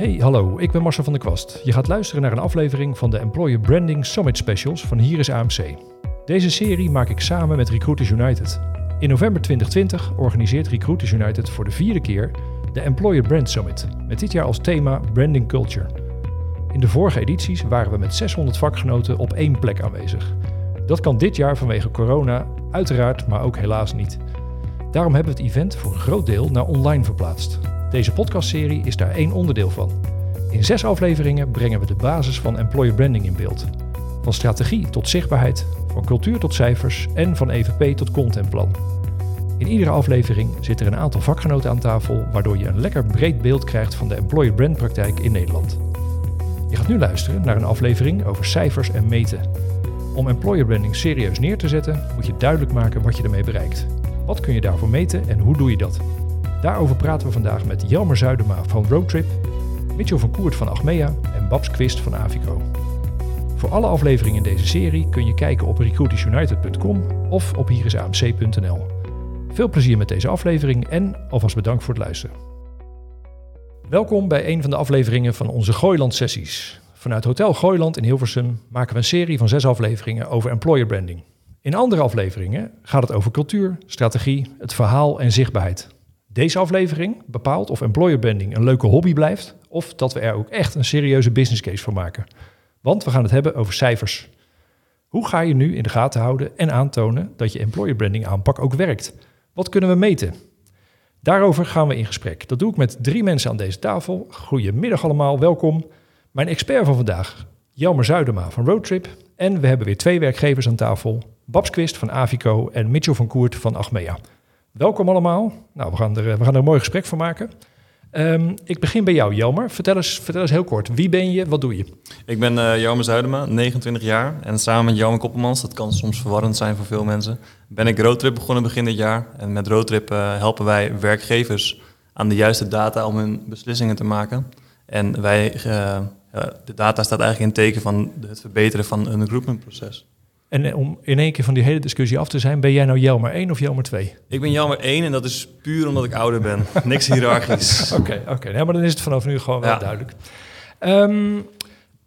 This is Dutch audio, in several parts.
Hey, hallo, ik ben Marcel van der Kwast. Je gaat luisteren naar een aflevering van de Employer Branding Summit Specials van Hier is AMC. Deze serie maak ik samen met Recruiters United. In november 2020 organiseert Recruiters United voor de vierde keer de Employer Brand Summit, met dit jaar als thema Branding Culture. In de vorige edities waren we met 600 vakgenoten op één plek aanwezig. Dat kan dit jaar vanwege corona uiteraard, maar ook helaas niet. Daarom hebben we het event voor een groot deel naar online verplaatst. Deze podcastserie is daar één onderdeel van. In zes afleveringen brengen we de basis van employer branding in beeld. Van strategie tot zichtbaarheid, van cultuur tot cijfers en van EVP tot contentplan. In iedere aflevering zitten er een aantal vakgenoten aan tafel, waardoor je een lekker breed beeld krijgt van de employer brand praktijk in Nederland. Je gaat nu luisteren naar een aflevering over cijfers en meten. Om employer branding serieus neer te zetten, moet je duidelijk maken wat je ermee bereikt. Wat kun je daarvoor meten en hoe doe je dat? Daarover praten we vandaag met Jelmer Zuidema van Roadtrip, Mitchell van Koert van Achmea en Babs Quist van Avico. Voor alle afleveringen in deze serie kun je kijken op recruitersunited.com of op hierisamc.nl. Veel plezier met deze aflevering en alvast bedankt voor het luisteren. Welkom bij een van de afleveringen van onze Gooiland sessies. Vanuit Hotel Gooiland in Hilversum maken we een serie van zes afleveringen over employer branding. In andere afleveringen gaat het over cultuur, strategie, het verhaal en zichtbaarheid. Deze aflevering bepaalt of employer branding een leuke hobby blijft of dat we er ook echt een serieuze business case van maken. Want we gaan het hebben over cijfers. Hoe ga je nu in de gaten houden en aantonen dat je employer branding aanpak ook werkt? Wat kunnen we meten? Daarover gaan we in gesprek. Dat doe ik met drie mensen aan deze tafel. Goedemiddag allemaal, welkom. Mijn expert van vandaag, Jelmer Zuidema van Roadtrip. En we hebben weer twee werkgevers aan tafel. Babs Quist van Avico en Mitchell van Koert van Achmea. Welkom allemaal. Nou, we gaan er, we gaan een mooi gesprek van maken. Um, ik begin bij jou, Jelmer. Vertel eens, vertel eens heel kort. Wie ben je? Wat doe je? Ik ben uh, Jelmer Zuidema, 29 jaar. En samen met Johan Koppelmans, dat kan soms verwarrend zijn voor veel mensen, ben ik Roadtrip begonnen begin dit jaar. En met Roadtrip uh, helpen wij werkgevers aan de juiste data om hun beslissingen te maken. En wij, de data staat eigenlijk in teken van het verbeteren van een recruitmentproces. En eh, om in één keer van die hele discussie af te zijn, ben jij nou Jelmer 1 of Jelmer 2? Ik ben Jelmer 1 en dat is puur omdat ik ouder ben. Niks hiërarchisch. Oké, oké. Okay, nee, maar dan is het vanaf nu gewoon wel duidelijk. Um,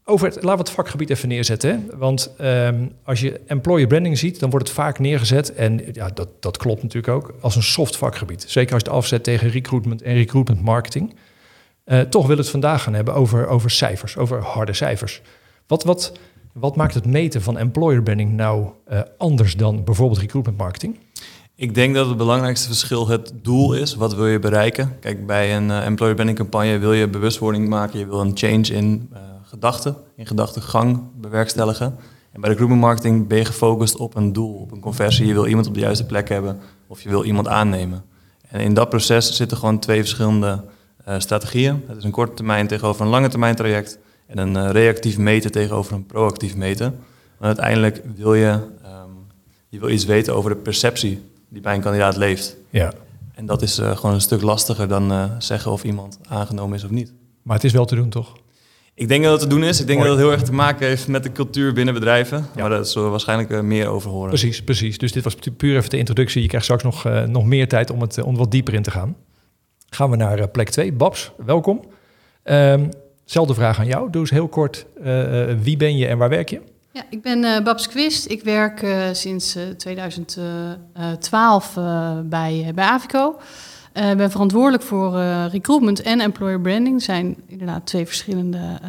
over het, laten we het vakgebied even neerzetten. Hè? Want um, als je employer branding ziet, dan wordt het vaak neergezet, en ja, dat, dat klopt natuurlijk ook, als een soft vakgebied. Zeker als je het afzet tegen recruitment en recruitment marketing. Uh, toch wil het vandaag gaan hebben over, over cijfers, over harde cijfers. Wat, wat, wat maakt het meten van employer branding nou uh, anders dan bijvoorbeeld recruitment marketing? Ik denk dat het belangrijkste verschil het doel is. Wat wil je bereiken? Kijk, bij een uh, employer branding campagne wil je bewustwording maken. Je wil een change in uh, gedachten, in gedachtegang bewerkstelligen. En bij recruitment marketing ben je gefocust op een doel, op een conversie. Je wil iemand op de juiste plek hebben of je wil iemand aannemen. En in dat proces zitten gewoon twee verschillende strategieën. Het is een korte termijn tegenover een lange termijn traject. En een uh, reactief meten tegenover een proactief meten. Want uiteindelijk wil je, um, je wil iets weten over de perceptie die bij een kandidaat leeft. Ja. En dat is uh, gewoon een stuk lastiger dan uh, zeggen of iemand aangenomen is of niet. Maar het is wel te doen, toch? Ik denk dat het te doen is. Ik denk Mooi. dat het heel erg te maken heeft met de cultuur binnen bedrijven. Ja. Maar daar zullen we waarschijnlijk meer over horen. Precies, precies. Dus dit was puur even de introductie. Je krijgt straks nog, nog meer tijd om, het, om wat dieper in te gaan. Gaan we naar plek 2. Babs, welkom. Um, Zelfde vraag aan jou. Doe eens heel kort, uh, wie ben je en waar werk je? Ja, ik ben uh, Babs Quist. Ik werk uh, sinds 2012 bij, bij Avico. Ik ben verantwoordelijk voor recruitment en employer branding. Dat zijn inderdaad twee verschillende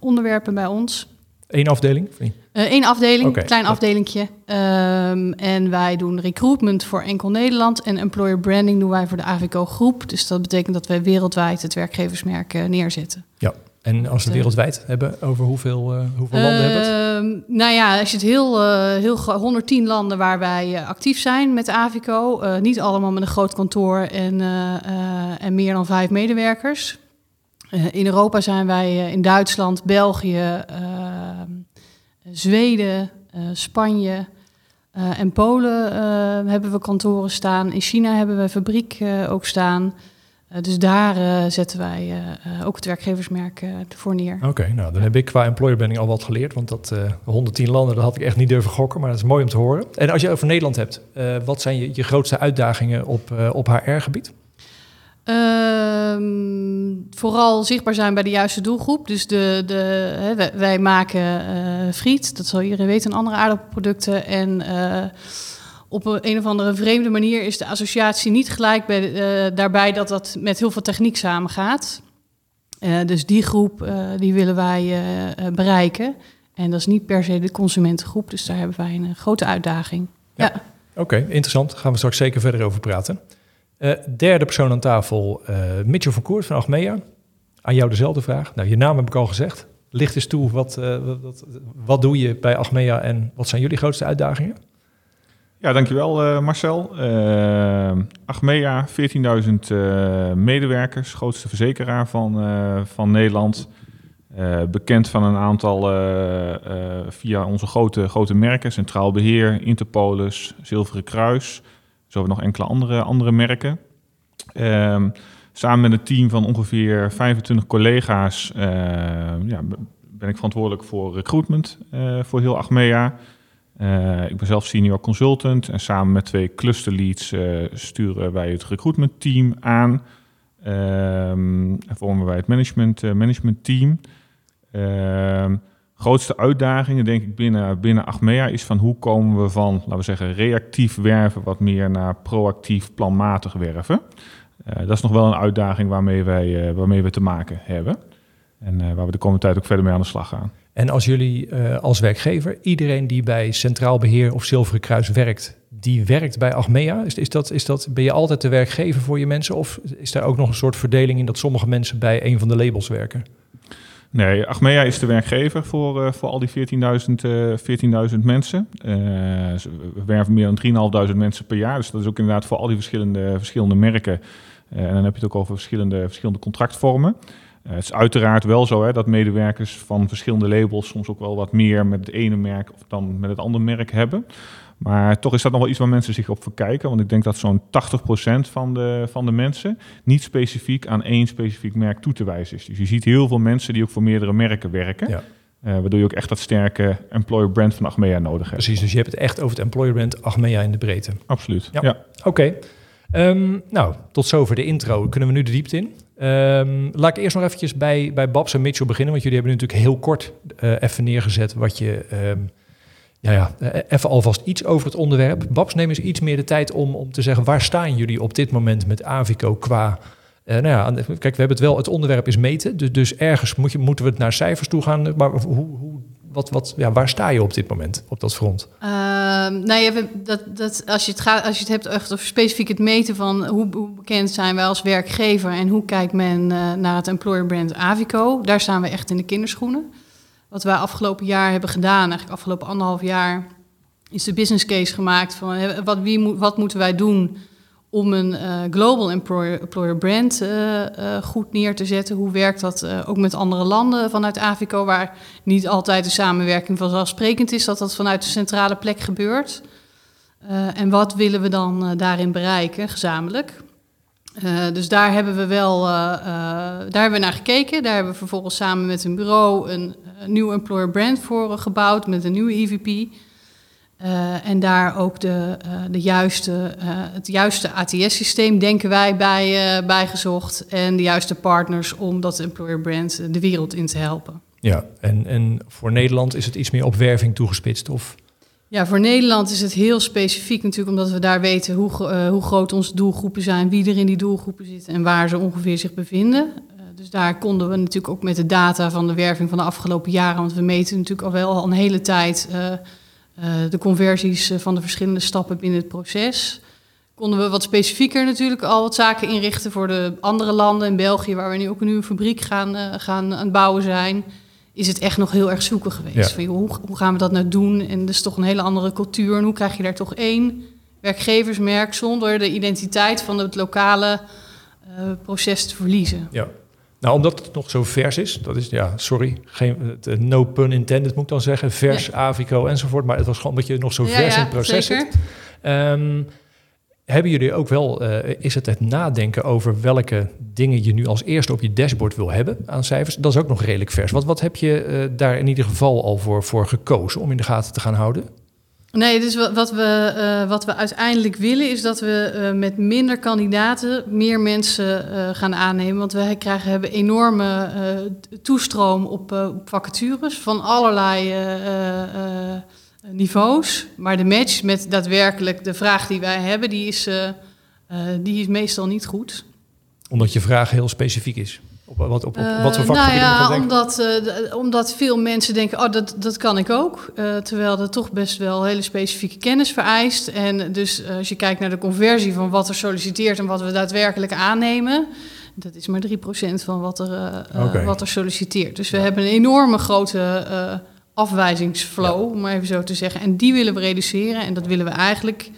onderwerpen bij ons. Eén afdeling? Eén afdeling, okay. klein afdelingje. Um, en wij doen recruitment voor enkel Nederland en employer branding doen wij voor de Avico groep. Dus dat betekent dat wij wereldwijd het werkgeversmerk neerzetten. Ja, en als we het wereldwijd hebben, over hoeveel, uh, hoeveel landen hebben het? Nou ja, als je het heel, uh, heel 110 landen waar wij actief zijn met Avico. niet allemaal met een groot kantoor en, en meer dan vijf medewerkers. in Europa zijn wij in Duitsland, België, Zweden, Spanje en Polen hebben we kantoren staan. In China hebben we fabriek ook staan. Uh, dus daar uh, zetten wij uh, ook het werkgeversmerk voor neer. Oké, okay, nou dan heb ik qua employer branding al wat geleerd. Want dat 110 landen, dat had ik echt niet durven gokken. Maar dat is mooi om te horen. En als je over Nederland hebt, wat zijn je, je grootste uitdagingen op, op HR-gebied? Ehm, vooral zichtbaar zijn bij de juiste doelgroep. Dus de, de, hè, wij, wij maken uh, friet, dat zal iedereen weten, en andere aardappelproducten. En uh, op een, een of andere vreemde manier is de associatie niet gelijk bij, uh, daarbij dat dat met heel veel techniek samengaat. dus die groep die willen wij bereiken. En dat is niet per se de consumentengroep, dus daar hebben wij een grote uitdaging. Ja. ja. Oké, okay, interessant. Daar gaan we straks zeker verder over praten. Uh, derde persoon aan tafel, uh, Mitchell van Koert van Achmea. Aan jou dezelfde vraag. Nou, je naam heb ik al gezegd. Licht eens toe, wat, uh, wat, wat, doe je bij Achmea en wat zijn jullie grootste uitdagingen? Ja, dankjewel Marcel. Achmea, 14.000 medewerkers, grootste verzekeraar van, van Nederland. bekend van een aantal via onze grote, grote merken, Centraal Beheer, Interpolis, Zilveren Kruis... Zo hebben we nog enkele andere, andere merken. Um, samen met een team van ongeveer 25 collega's uh, ja, ben ik verantwoordelijk voor recruitment uh, voor heel Achmea. Uh, ik ben zelf senior consultant en samen met twee clusterleads sturen wij het recruitment team aan. Um, en vormen wij het management, management team. Um, grootste uitdagingen, denk ik, binnen, binnen Achmea is van hoe komen we van, laten we zeggen, reactief werven wat meer naar proactief, planmatig werven. Dat is nog wel een uitdaging waarmee, wij, waarmee we te maken hebben. En waar we de komende tijd ook verder mee aan de slag gaan. En als jullie als werkgever, iedereen die bij Centraal Beheer of Zilveren Kruis werkt, die werkt bij Achmea? Is, is, dat, is dat, ben je altijd de werkgever voor je mensen? Of is daar ook nog een soort verdeling in dat sommige mensen bij een van de labels werken? Nee, Achmea is de werkgever voor, uh, voor al die 14.000 uh, 14.000 mensen. Uh, we werven meer dan 3.500 mensen per jaar. Dus dat is ook inderdaad voor al die verschillende, verschillende merken. En dan heb je het ook over verschillende, verschillende contractvormen. Uh, het is uiteraard wel zo hè, dat medewerkers van verschillende labels soms ook wel wat meer met het ene merk of dan met het andere merk hebben. Maar toch is dat nog wel iets waar mensen zich op verkijken. Want ik denk dat zo'n 80% van de, van de mensen niet specifiek aan één specifiek merk toe te wijzen is. Dus je ziet heel veel mensen die ook voor meerdere merken werken. Ja. Uh, waardoor je ook echt dat sterke employer brand van Achmea nodig hebt. Precies, dus je hebt het echt over het employer brand Achmea in de breedte. Absoluut, ja. ja. Oké, okay. um, nou, tot zover de intro. Kunnen we nu de diepte in? Um, laat ik eerst nog eventjes bij, bij Babs en Mitchell beginnen. Want jullie hebben natuurlijk heel kort uh, even neergezet wat je... Um, ja, ja, eh, even alvast iets over het onderwerp. Babs, neem eens iets meer de tijd om, om te zeggen... waar staan jullie op dit moment met Avico qua... Uh, nou ja, kijk, we hebben het wel, het onderwerp is meten. Dus, dus ergens moet je, moeten we het naar cijfers toe gaan. Maar hoe, hoe, wat, wat, ja, waar sta je op dit moment op dat front? Uh, nou ja, dat, dat, als, je het gaat, als je het hebt echt over specifiek het meten van hoe, hoe bekend zijn wij als werkgever en hoe kijkt men uh, naar het employer brand Avico, daar staan we echt in de kinderschoenen. Wat wij afgelopen jaar hebben gedaan, eigenlijk afgelopen anderhalf jaar, is de business case gemaakt van wat, wie, wat moeten wij doen om een uh, global employer, employer brand uh, uh, goed neer te zetten. Hoe werkt dat ook met andere landen vanuit Avico, waar niet altijd de samenwerking vanzelfsprekend is, dat dat vanuit de centrale plek gebeurt. en wat willen we dan daarin bereiken, gezamenlijk? dus daar hebben we wel daar hebben we naar gekeken. Daar hebben we vervolgens samen met een bureau een, een nieuw employer brand voor gebouwd met een nieuwe EVP. Uh, en daar ook de, uh, de juiste, uh, het juiste ATS-systeem, denken wij, bij, bij gezocht. En de juiste partners om dat employer brand de wereld in te helpen. Ja, en, en voor Nederland is het iets meer op werving toegespitst? Of? Ja, voor Nederland is het heel specifiek natuurlijk, omdat we daar weten hoe, hoe groot onze doelgroepen zijn, wie er in die doelgroepen zit en waar ze ongeveer zich bevinden. dus daar konden we natuurlijk ook met de data van de werving van de afgelopen jaren, want we meten natuurlijk al wel al een hele tijd de conversies eh, van de verschillende stappen binnen het proces. Konden we wat specifieker natuurlijk al wat zaken inrichten voor de andere landen. In België, waar we nu ook een nieuwe fabriek gaan, uh, gaan aan het bouwen zijn, is het echt nog heel erg zoeken geweest. Ja. Van, hoe, hoe, gaan we dat nou doen? En dat is toch een hele andere cultuur. En hoe krijg je daar toch één werkgeversmerk zonder de identiteit van het lokale uh, proces te verliezen? Ja. Nou, omdat het nog zo vers is, dat is, ja, sorry, geen, no pun intended moet ik dan zeggen, vers, ja. Avico enzovoort, maar het was gewoon omdat je nog zo vers ja, in het proces zeker. zit. Um, hebben jullie ook wel, uh, is het het nadenken over welke dingen je nu als eerste op je dashboard wil hebben aan cijfers? Dat is ook nog redelijk vers. Wat, wat heb je uh, daar in ieder geval al voor, voor gekozen om in de gaten te gaan houden? Nee, dus wat, we, uh, wat we uiteindelijk willen is dat we uh, met minder kandidaten meer mensen uh, gaan aannemen. Want we krijgen, hebben enorme toestroom op, op, vacatures van allerlei niveaus. Maar de match met daadwerkelijk de vraag die wij hebben, die is, die is meestal niet goed. Omdat je vraag heel specifiek is? Op, wat, op, op, wat voor uh, nou ja, omdat, uh, omdat veel mensen denken, oh, dat, dat kan ik ook. Uh, terwijl dat toch best wel hele specifieke kennis vereist. En dus als je kijkt naar de conversie van wat er solliciteert en wat we daadwerkelijk aannemen... dat is maar 3% van wat er, okay. wat er solliciteert. Dus we ja. hebben een enorme grote afwijzingsflow, ja. om maar even zo te zeggen. En die willen we reduceren. En dat willen we eigenlijk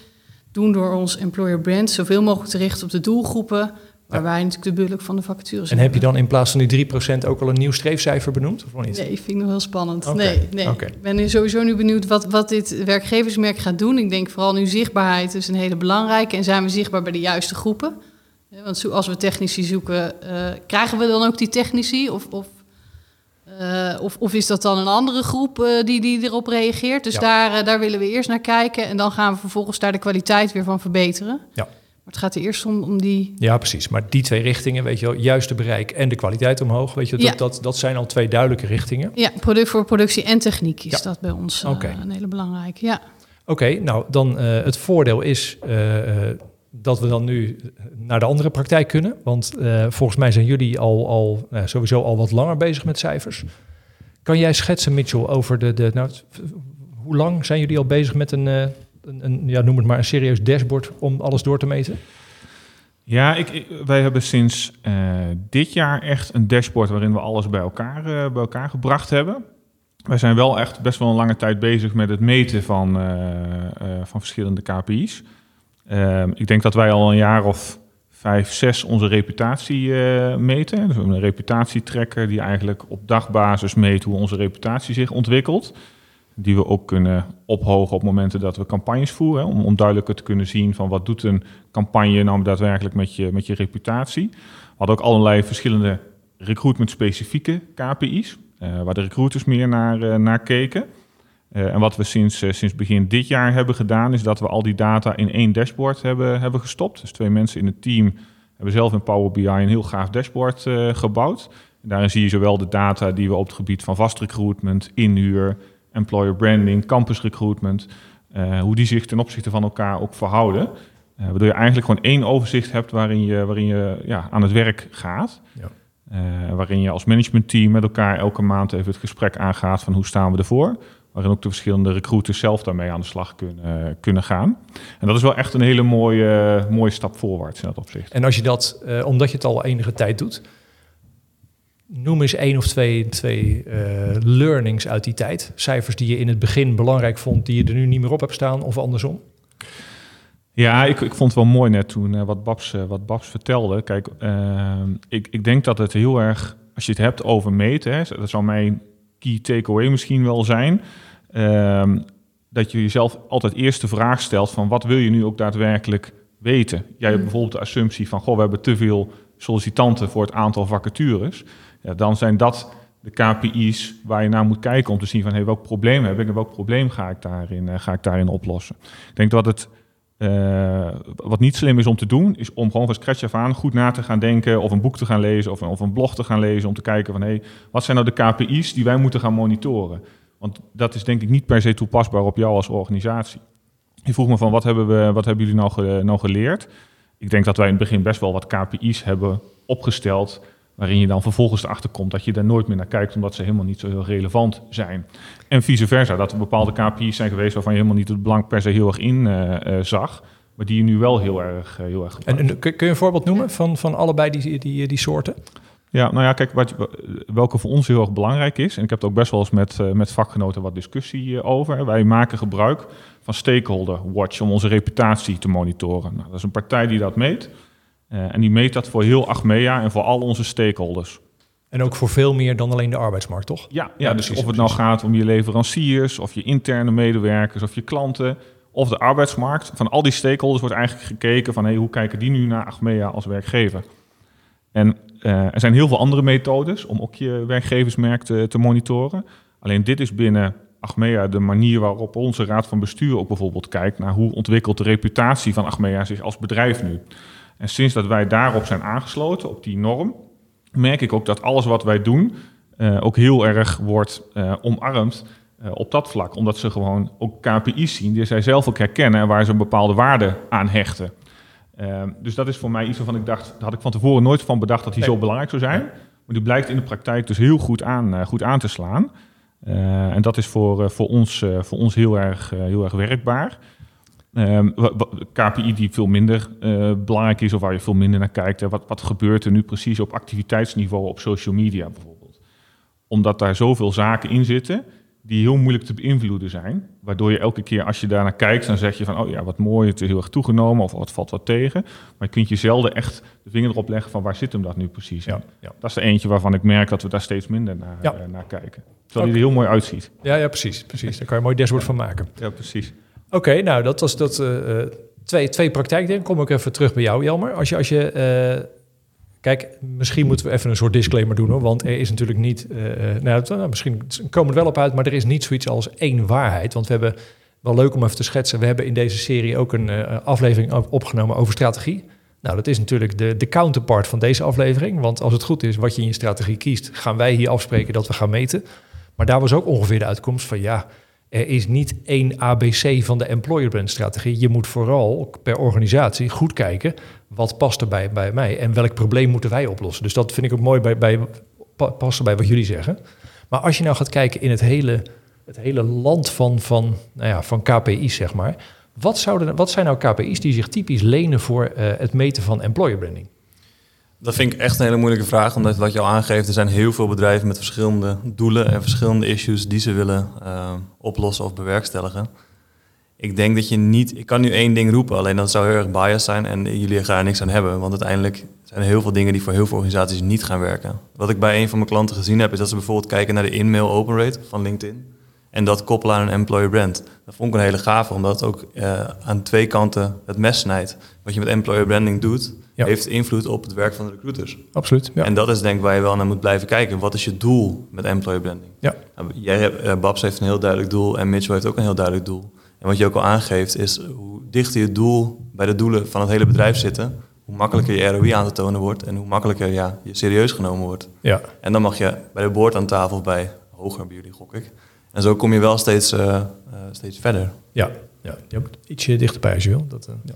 doen door ons employer brand... zoveel mogelijk te richten op de doelgroepen Waar wij natuurlijk de bulk van de vacatures En heb je dan in plaats van die 3% ook al een nieuw streefcijfer benoemd? Of niet? Nee, vind ik nog heel spannend. Okay. Nee, nee. ik ben sowieso nu benieuwd wat, wat dit werkgeversmerk gaat doen. Ik denk vooral nu zichtbaarheid is een hele belangrijke. En zijn we zichtbaar bij de juiste groepen? Want als we technici zoeken, uh, krijgen we dan ook die technici? Of, of, uh, of, of, is dat dan een andere groep uh, die, die erop reageert? Dus ja. daar, daar willen we eerst naar kijken. En dan gaan we vervolgens daar de kwaliteit weer van verbeteren. Ja. Maar het gaat er eerst om, om die... Ja, precies. Maar die twee richtingen, weet je wel, juiste bereik en de kwaliteit omhoog, weet je, dat, ja. dat, dat zijn al twee duidelijke richtingen. Ja, product voor productie en techniek is ja. dat bij ons uh, okay. een hele belangrijke, ja. Oké, okay, nou dan uh, het voordeel is uh, dat we dan nu naar de andere praktijk kunnen. Want volgens mij zijn jullie al, al sowieso al wat langer bezig met cijfers. Kan jij schetsen, Mitchell, over de... de nou, hoe lang zijn jullie al bezig met een een, ja, noem het maar een serieus dashboard om alles door te meten? Ja, ik, wij hebben sinds uh, dit jaar echt een dashboard waarin we alles bij elkaar, uh, bij elkaar gebracht hebben. Wij zijn wel echt best wel een lange tijd bezig met het meten van, uh, van verschillende KPI's. Ehm, ik denk dat wij al een jaar of vijf, zes onze reputatie meten. Dus we hebben een reputatietrekker die eigenlijk op dagbasis meet hoe onze reputatie zich ontwikkelt die we ook kunnen ophogen op momenten dat we campagnes voeren. Om, om duidelijker te kunnen zien van wat doet een campagne nou daadwerkelijk met je, met je reputatie. We hadden ook allerlei verschillende recruitment-specifieke KPI's, uh, waar de recruiters meer naar, uh, naar keken. Uh, en wat we sinds, sinds begin dit jaar hebben gedaan, is dat we al die data in één dashboard hebben, hebben gestopt. Dus twee mensen in het team hebben zelf in Power BI een heel gaaf dashboard gebouwd. En daarin zie je zowel de data die we op het gebied van vast recruitment, inhuur, employer branding, campus recruitment, uh, hoe die zich ten opzichte van elkaar ook verhouden. Uh, waardoor je eigenlijk gewoon één overzicht hebt waarin je, waarin je ja, aan het werk gaat. Ja. Uh, waarin je als managementteam met elkaar elke maand even het gesprek aangaat van hoe staan we ervoor. Waarin ook de verschillende recruiters zelf daarmee aan de slag kunnen, kunnen gaan. En dat is wel echt een hele mooie, mooie stap voorwaarts in dat opzicht. En als je dat, omdat je het al enige tijd doet, Noem eens één of twee, twee uh, learnings uit die tijd. Cijfers die je in het begin belangrijk vond, die je er nu niet meer op hebt staan, of andersom. Ja, ik, ik vond het wel mooi net toen uh, wat, Babs, uh, wat Babs vertelde. Kijk, ik, ik denk dat het heel erg, als je het hebt over meten, hè, dat zou mijn key takeaway misschien wel zijn. Ehm, dat je jezelf altijd eerst de vraag stelt van wat wil je nu ook daadwerkelijk weten? Jij hebt mm. bijvoorbeeld de assumptie van, goh, we hebben te veel sollicitanten voor het aantal vacatures ja, dan zijn dat de KPI's waar je naar moet kijken om te zien van hey, welk probleem heb ik en welk probleem ga ik daarin, uh, ga ik daarin oplossen. Ik denk dat het uh, wat niet slim is om te doen, is om gewoon van scratch af aan goed na te gaan denken of een boek te gaan lezen of een, of een blog te gaan lezen om te kijken van hey, wat zijn nou de KPI's die wij moeten gaan monitoren. Want dat is denk ik niet per se toepasbaar op jou als organisatie. Je vroeg me van wat hebben, we, wat hebben jullie nou, nou geleerd? Ik denk dat wij in het begin best wel wat KPI's hebben opgesteld Waarin je dan vervolgens erachter komt dat je daar nooit meer naar kijkt, omdat ze helemaal niet zo heel relevant zijn. En vice versa, dat er bepaalde KPI's zijn geweest waarvan je helemaal niet het belang per se heel erg in uh, zag. Maar die je nu wel heel erg, uh, heel erg En, en, kun je een voorbeeld noemen van, van allebei die, die, die soorten? Ja, nou ja, kijk, wat, welke voor ons heel erg belangrijk is, en ik heb het ook best wel eens met, uh, met vakgenoten wat discussie over. Wij maken gebruik van Stakeholder Watch om onze reputatie te monitoren. Nou, dat is een partij die dat meet. Uh, en die meet dat voor heel Achmea en voor al onze stakeholders. En ook voor veel meer dan alleen de arbeidsmarkt, toch? Ja, ja, ja dus precies, of het nou gaat om je leveranciers, of je interne medewerkers, of je klanten, of de arbeidsmarkt. Van al die stakeholders wordt eigenlijk gekeken van hey, hoe kijken die nu naar Achmea als werkgever. En uh, er zijn heel veel andere methodes om ook je werkgeversmerk te, te monitoren. Alleen dit is binnen Achmea de manier waarop onze raad van bestuur ook bijvoorbeeld kijkt naar hoe ontwikkelt de reputatie van Achmea zich als bedrijf nu. En sinds dat wij daarop zijn aangesloten, op die norm, merk ik ook dat alles wat wij doen uh, ook heel erg wordt uh, omarmd uh, op dat vlak. Omdat ze gewoon ook KPI's zien die zij zelf ook herkennen en waar ze een bepaalde waarde aan hechten. dus dat is voor mij iets waarvan ik dacht, daar had ik van tevoren nooit van bedacht dat die zo belangrijk zou zijn. Maar die blijkt in de praktijk dus heel goed aan, goed aan te slaan. en dat is voor, voor, ons, voor ons heel erg, heel erg werkbaar. Um, KPI die veel minder uh, belangrijk is of waar je veel minder naar kijkt. Hè. Wat, wat gebeurt er nu precies op activiteitsniveau op social media bijvoorbeeld? Omdat daar zoveel zaken in zitten die heel moeilijk te beïnvloeden zijn. Waardoor je elke keer als je daarnaar kijkt, dan zeg je van... oh ja, wat mooi, het is heel erg toegenomen of wat valt wat tegen. Maar je kunt je zelden echt de vinger erop leggen van waar zit hem dat nu precies ja, ja. Dat is er eentje waarvan ik merk dat we daar steeds minder naar, ja. uh, naar kijken. Terwijl hij er heel mooi uitziet. Ja, ja precies, precies. Daar kan je een mooi dashboard van maken. Ja, precies. Oké, nou dat was dat, uh, twee, twee praktijkdingen. Kom ik even terug bij jou, Jelmer. Als je, als je uh, kijk, misschien moeten we even een soort disclaimer doen hoor. Want er is natuurlijk niet, nou, nou, misschien komen we er wel op uit, maar er is niet zoiets als één waarheid. Want we hebben wel leuk om even te schetsen. We hebben in deze serie ook een aflevering opgenomen over strategie. Nou, dat is natuurlijk de, de counterpart van deze aflevering. Want als het goed is wat je in je strategie kiest, gaan wij hier afspreken dat we gaan meten. Maar daar was ook ongeveer de uitkomst van ja, er is niet één ABC van de employer brand strategie. Je moet vooral per organisatie goed kijken wat past er bij, mij en welk probleem moeten wij oplossen. Dus dat vind ik ook mooi bij, bij passen bij wat jullie zeggen. Maar als je nou gaat kijken in het hele, het hele land van, van, nou ja, van KPI's, zeg maar. Wat, zouden, wat zijn nou KPI's die zich typisch lenen voor uh, het meten van employer branding? Dat vind ik echt een hele moeilijke vraag, omdat wat je al aangeeft, er zijn heel veel bedrijven met verschillende doelen en verschillende issues die ze willen uh, oplossen of bewerkstelligen. Ik denk dat je niet, ik kan nu één ding roepen, alleen dat zou heel erg biased zijn en jullie gaan er niks aan hebben, want uiteindelijk zijn er heel veel dingen die voor heel veel organisaties niet gaan werken. Wat ik bij een van mijn klanten gezien heb, is dat ze bijvoorbeeld kijken naar de in-mail open rate van LinkedIn en dat koppelen aan een employer brand. Dat vond ik een hele gave, omdat het ook uh, aan twee kanten het mes snijdt. Wat je met employer branding doet, heeft invloed op het werk van de recruiters. Absoluut. Ja. En dat is denk ik waar je wel naar moet blijven kijken. Wat is je doel met employer branding? Ja. Nou, jij hebt, uh, Babs heeft een heel duidelijk doel en Mitchell heeft ook een heel duidelijk doel. En wat je ook al aangeeft is hoe dichter je doel bij de doelen van het hele bedrijf zitten, hoe makkelijker je ROI aan te tonen wordt en hoe makkelijker ja, je serieus genomen wordt. Ja. En dan mag je bij de boord aan tafel bij hoger bij jullie gok ik. En zo kom je wel steeds, uh, uh, steeds verder. Ja, ja. je moet ietsje dichterbij als je wil. Dat, uh, ja.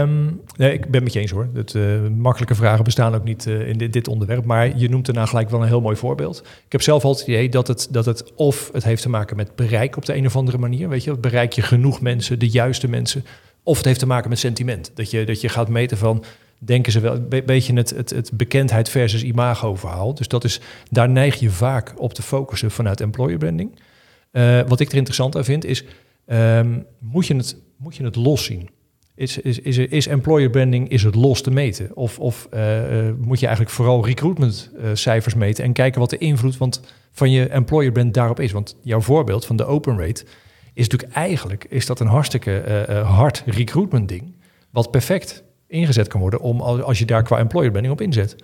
Um, nee, ik ben met je eens hoor. Dat, makkelijke vragen bestaan ook niet in dit, dit, onderwerp. Maar je noemt daarna gelijk wel een heel mooi voorbeeld. Ik heb zelf altijd het idee dat het, dat het of het heeft te maken met bereik op de een of andere manier. Weet je, bereik je genoeg mensen, de juiste mensen. Of het heeft te maken met sentiment. Dat je, dat je gaat meten van, denken ze wel, een beetje het, het, het bekendheid versus imago verhaal. Dus dat is, daar neig je vaak op te focussen vanuit employer branding. Uh, wat ik er interessant aan vind is, um, moet, je het, moet je het los zien? Is, is, is, is employer branding is het los te meten? Of, of uh, uh, moet je eigenlijk vooral recruitment cijfers meten en kijken wat de invloed want van je employer brand daarop is? Want jouw voorbeeld van de open rate is natuurlijk eigenlijk is dat een hartstikke hard recruitment ding, wat perfect ingezet kan worden om als je daar qua employer branding op inzet.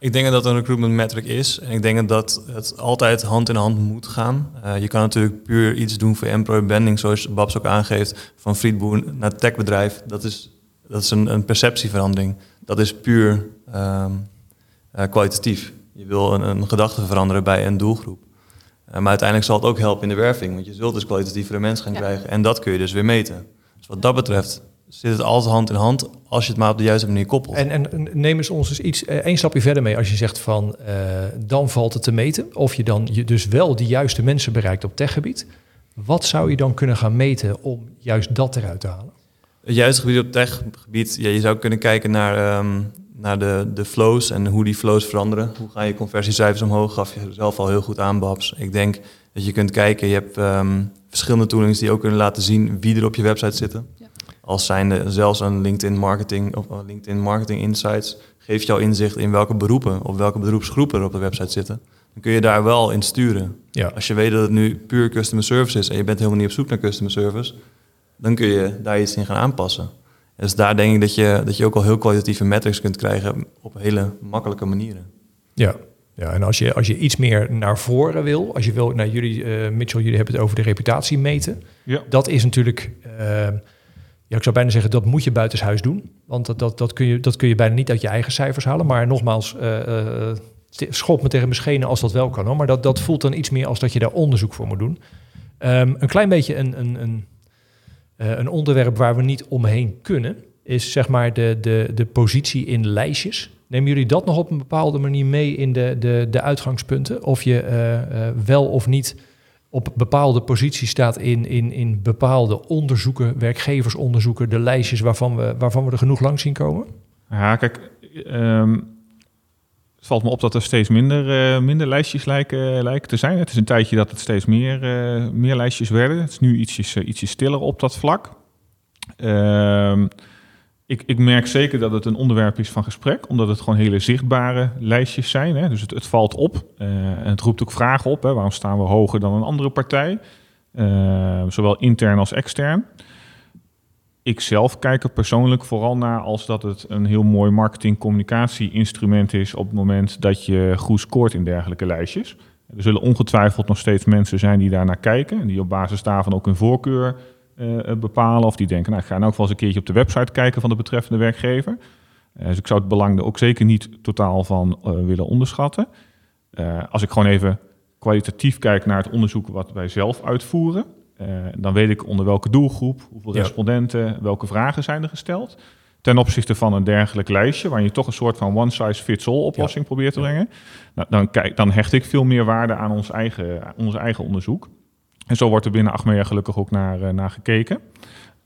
Ik denk dat een recruitment metric is. En ik denk dat het altijd hand in hand moet gaan. Uh, je kan natuurlijk puur iets doen voor employer branding, zoals Babs ook aangeeft, van frietboer naar techbedrijf. Dat is, dat is een, een perceptieverandering. Dat is puur um, uh, kwalitatief. Je wil een, een gedachte veranderen bij een doelgroep. Uh, maar uiteindelijk zal het ook helpen in de werving, want je zult dus kwalitatievere mensen gaan ja. krijgen. En dat kun je dus weer meten. Dus wat dat betreft zit het altijd hand in hand als je het maar op de juiste manier koppelt. En, en neem eens ons eens iets, één stapje verder mee als je zegt van uh, dan valt het te meten. Of je dan je dus wel de juiste mensen bereikt op techgebied. Wat zou je dan kunnen gaan meten om juist dat eruit te halen? Het juiste gebied op techgebied, ja, je zou kunnen kijken naar, um, naar de, de flows en hoe die flows veranderen. Hoe gaan je conversiecijfers omhoog? Gaf je zelf al heel goed aan, Babs. Ik denk dat je kunt kijken, je hebt um, verschillende toolings die ook kunnen laten zien wie er op je website zitten. Als zijnde zelfs een LinkedIn Marketing of LinkedIn Marketing Insights geeft jou inzicht in welke beroepen of welke beroepsgroepen er op de website zitten. Dan kun je daar wel in sturen. Ja. Als je weet dat het nu puur customer service is en je bent helemaal niet op zoek naar customer service, dan kun je daar iets in gaan aanpassen. Dus daar denk ik dat je, dat je ook al heel kwalitatieve metrics kunt krijgen op hele makkelijke manieren. Ja, Ja, en als je, als je iets meer naar voren wil, als je wil, nou jullie, eh, Mitchell, jullie hebben het over de reputatie meten. Ja. Dat is natuurlijk, eh, ja, ik zou bijna zeggen, dat moet je buitenshuis doen. Want dat, dat, dat, kun je, dat kun je bijna niet uit je eigen cijfers halen. Maar nogmaals, uh, schop me tegen mijn schenen als dat wel kan. Hoor. Maar dat, dat voelt dan iets meer als dat je daar onderzoek voor moet doen. Um, een klein beetje een, een, een, een onderwerp waar we niet omheen kunnen, is zeg maar de, de, de positie in lijstjes. Nemen jullie dat nog op een bepaalde manier mee in de, de, de uitgangspunten? Of je wel of niet op bepaalde posities staat in, in, in bepaalde onderzoeken, werkgeversonderzoeken, de lijstjes waarvan we, waarvan we er genoeg langs zien komen? Ja, kijk, um, het valt me op dat er steeds minder, uh, minder lijstjes lijken, lijken te zijn. Het is een tijdje dat het steeds meer, meer lijstjes werden. Het is nu ietsjes, ietsjes stiller op dat vlak. Uh, ik, ik, merk zeker dat het een onderwerp is van gesprek, omdat het gewoon hele zichtbare lijstjes zijn. Hè. Dus het, het, valt op uh, en het roept ook vragen op. Hè. Waarom staan we hoger dan een andere partij? Uh, zowel intern als extern. Ik zelf kijk er persoonlijk vooral naar als dat het een heel mooi marketing-communicatie-instrument is op het moment dat je goed scoort in dergelijke lijstjes. Er zullen ongetwijfeld nog steeds mensen zijn die daar naar kijken en die op basis daarvan ook hun voorkeur uh, bepalen. Of die denken, nou, ik ga nou ook wel eens een keertje op de website kijken van de betreffende werkgever. Uh, dus ik zou het belang er ook zeker niet totaal van willen onderschatten. als ik gewoon even kwalitatief kijk naar het onderzoek wat wij zelf uitvoeren, dan weet ik onder welke doelgroep, hoeveel ja. respondenten, welke vragen zijn er gesteld. Ten opzichte van een dergelijk lijstje, waar je toch een soort van one-size-fits-all oplossing ja. probeert te brengen, nou, dan, kijk, dan hecht ik veel meer waarde aan ons eigen, ons eigen onderzoek. En zo wordt er binnen Achmea gelukkig ook naar, naar gekeken.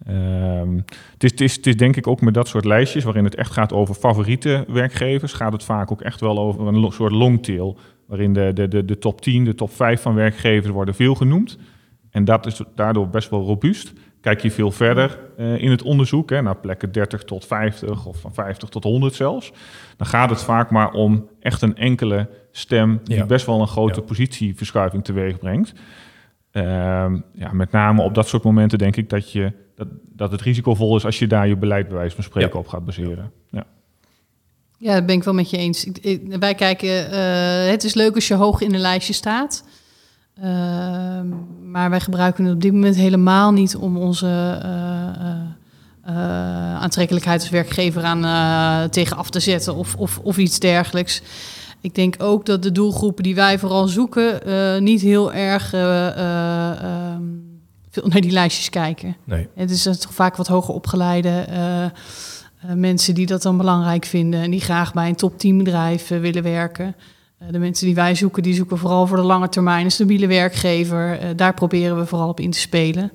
Um, het, is, het, is, het is denk ik ook met dat soort lijstjes, waarin het echt gaat over favoriete werkgevers, gaat het vaak ook echt wel over een soort longtail, waarin de, de, de, de top 10, de top 5 van werkgevers worden veel genoemd. En dat is daardoor best wel robuust. Kijk je veel verder uh, in het onderzoek, hè, naar plekken 30 tot 50 of van 50 tot 100 zelfs, dan gaat het vaak maar om echt een enkele stem die ja. best wel een grote ja. positieverschuiving teweeg brengt. Uh, ja, met name op dat soort momenten denk ik dat, je, dat, dat het risicovol is als je daar je beleid bij wijze van spreken ja. op gaat baseren. Ja. ja, dat ben ik wel met je eens. Ik, ik, wij kijken, uh, het is leuk als je hoog in een lijstje staat. Uh, maar wij gebruiken het op dit moment helemaal niet om onze uh, aantrekkelijkheid als werkgever aan tegen af te zetten of, of, of iets dergelijks. Ik denk ook dat de doelgroepen die wij vooral zoeken uh, niet heel erg uh, uh, um, veel naar die lijstjes kijken. Nee. Het is toch vaak wat hoger opgeleide mensen die dat dan belangrijk vinden en die graag bij een top 10 bedrijf willen werken. de mensen die wij zoeken, die zoeken vooral voor de lange termijn een stabiele werkgever. daar proberen we vooral op in te spelen.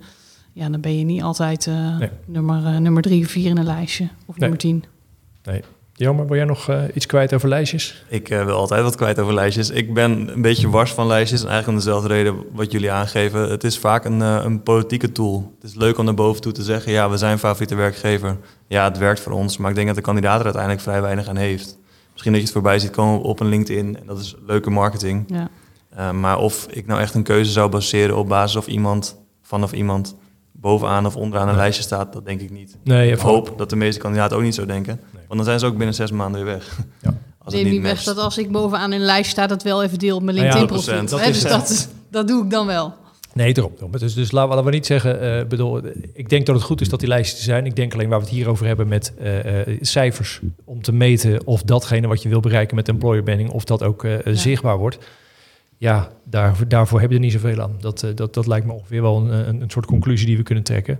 Ja, dan ben je niet altijd nee. nummer, nummer drie of vier in een lijstje of nee. nummer tien. Nee. Jammer, wil jij nog uh, iets kwijt over lijstjes? Ik uh, wil altijd wat kwijt over lijstjes. Ik ben een beetje wars van lijstjes. En eigenlijk om dezelfde reden wat jullie aangeven. Het is vaak een, uh, een politieke tool. Het is leuk om naar boven toe te zeggen... ja, we zijn favoriete werkgever. Ja, het werkt voor ons. Maar ik denk dat de kandidaat er uiteindelijk vrij weinig aan heeft. Misschien dat je het voorbij ziet komen op een LinkedIn. En dat is leuke marketing. Ja. maar of ik nou echt een keuze zou baseren op basis of iemand... vanaf iemand bovenaan of onderaan een lijstje staat, dat denk ik niet. Nee, ik hoop dat de meeste kandidaten ook niet zo denken. Nee. Want dan zijn ze ook binnen zes maanden weer weg. Ja. Als Neem niet weg dat als ik bovenaan een lijst sta, dat wel even deel op mijn LinkedIn-profiel. Ja, dat, dus dat, dat doe ik dan wel. Nee, daarom. Dus, dus laten we niet zeggen, uh, bedoel, ik denk dat het goed is dat die lijsten zijn. Ik denk alleen waar we het hier over hebben met uh, uh, cijfers om te meten of datgene wat je wil bereiken met employer branding, of dat ook ja. zichtbaar wordt ja, daar, daarvoor heb je er niet zoveel aan. Dat, uh, dat, dat lijkt me ongeveer wel een, een, een soort conclusie die we kunnen trekken.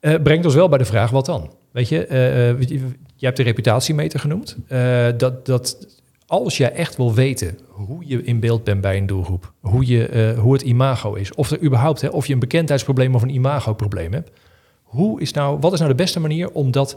Uh, brengt ons wel bij de vraag, wat dan? Weet je, uh, je, je hebt de reputatiemeter genoemd. dat, dat als jij echt wil weten hoe je in beeld bent bij een doelgroep, hoe, je, hoe het imago is, of er überhaupt, hè, of je een bekendheidsprobleem of een imagoprobleem hebt, hoe is nou, wat is nou de beste manier om dat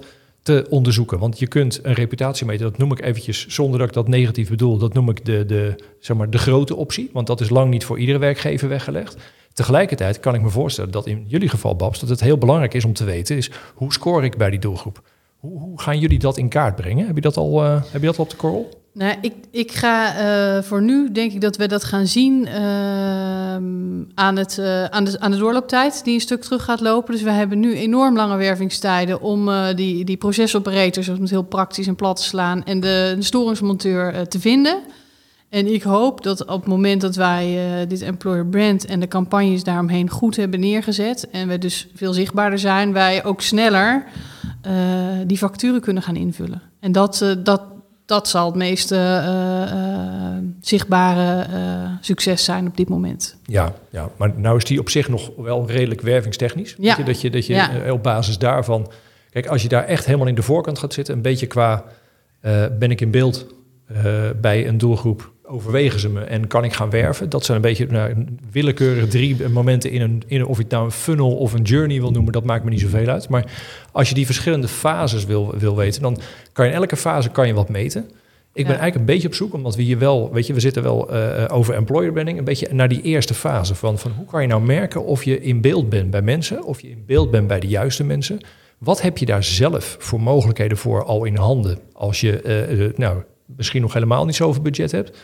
onderzoeken. Want je kunt een reputatiemeter, dat noem ik eventjes zonder dat ik dat negatief bedoel, dat noem ik de, de, zeg maar, de grote optie. Want dat is lang niet voor iedere werkgever weggelegd. Tegelijkertijd kan ik me voorstellen dat in jullie geval, Babs, dat het heel belangrijk is om te weten, is hoe score ik bij die doelgroep? Hoe, hoe gaan jullie dat in kaart brengen? Heb je dat al, uh, heb je dat al op de korrel? Nou, ik, ik ga uh, voor nu, denk ik dat we dat gaan zien uh, aan, het, uh, aan, de, aan de doorlooptijd, die een stuk terug gaat lopen. Dus we hebben nu enorm lange wervingstijden om die, die procesoperators, om het heel praktisch en plat te slaan, en de, de storingsmonteur te vinden. En ik hoop dat op het moment dat wij dit employer brand en de campagnes daaromheen goed hebben neergezet en we dus veel zichtbaarder zijn, wij ook sneller die facturen kunnen gaan invullen. En dat, dat, dat zal het meest zichtbare succes zijn op dit moment. Ja, ja, maar nou is die op zich nog wel redelijk wervingstechnisch. Ja. je, dat je, dat je Ja. op basis daarvan. Kijk, als je daar echt helemaal in de voorkant gaat zitten, een beetje qua ben ik in beeld bij een doelgroep overwegen ze me en kan ik gaan werven? Dat zijn een beetje nou, willekeurig drie momenten in een, in een, of je het nou een funnel of een journey wil noemen, dat maakt me niet zoveel uit. Maar als je die verschillende fases wil, wil weten, dan kan je in elke fase kan je wat meten. Ik ben Ja. eigenlijk een beetje op zoek, omdat we hier wel, weet je, we zitten wel eh, over employer branding, een beetje naar die eerste fase van, van hoe kan je nou merken of je in beeld bent bij mensen, of je in beeld bent bij de juiste mensen. Wat heb je daar zelf voor mogelijkheden voor al in handen als je eh, eh, nou, misschien nog helemaal niet zoveel budget hebt?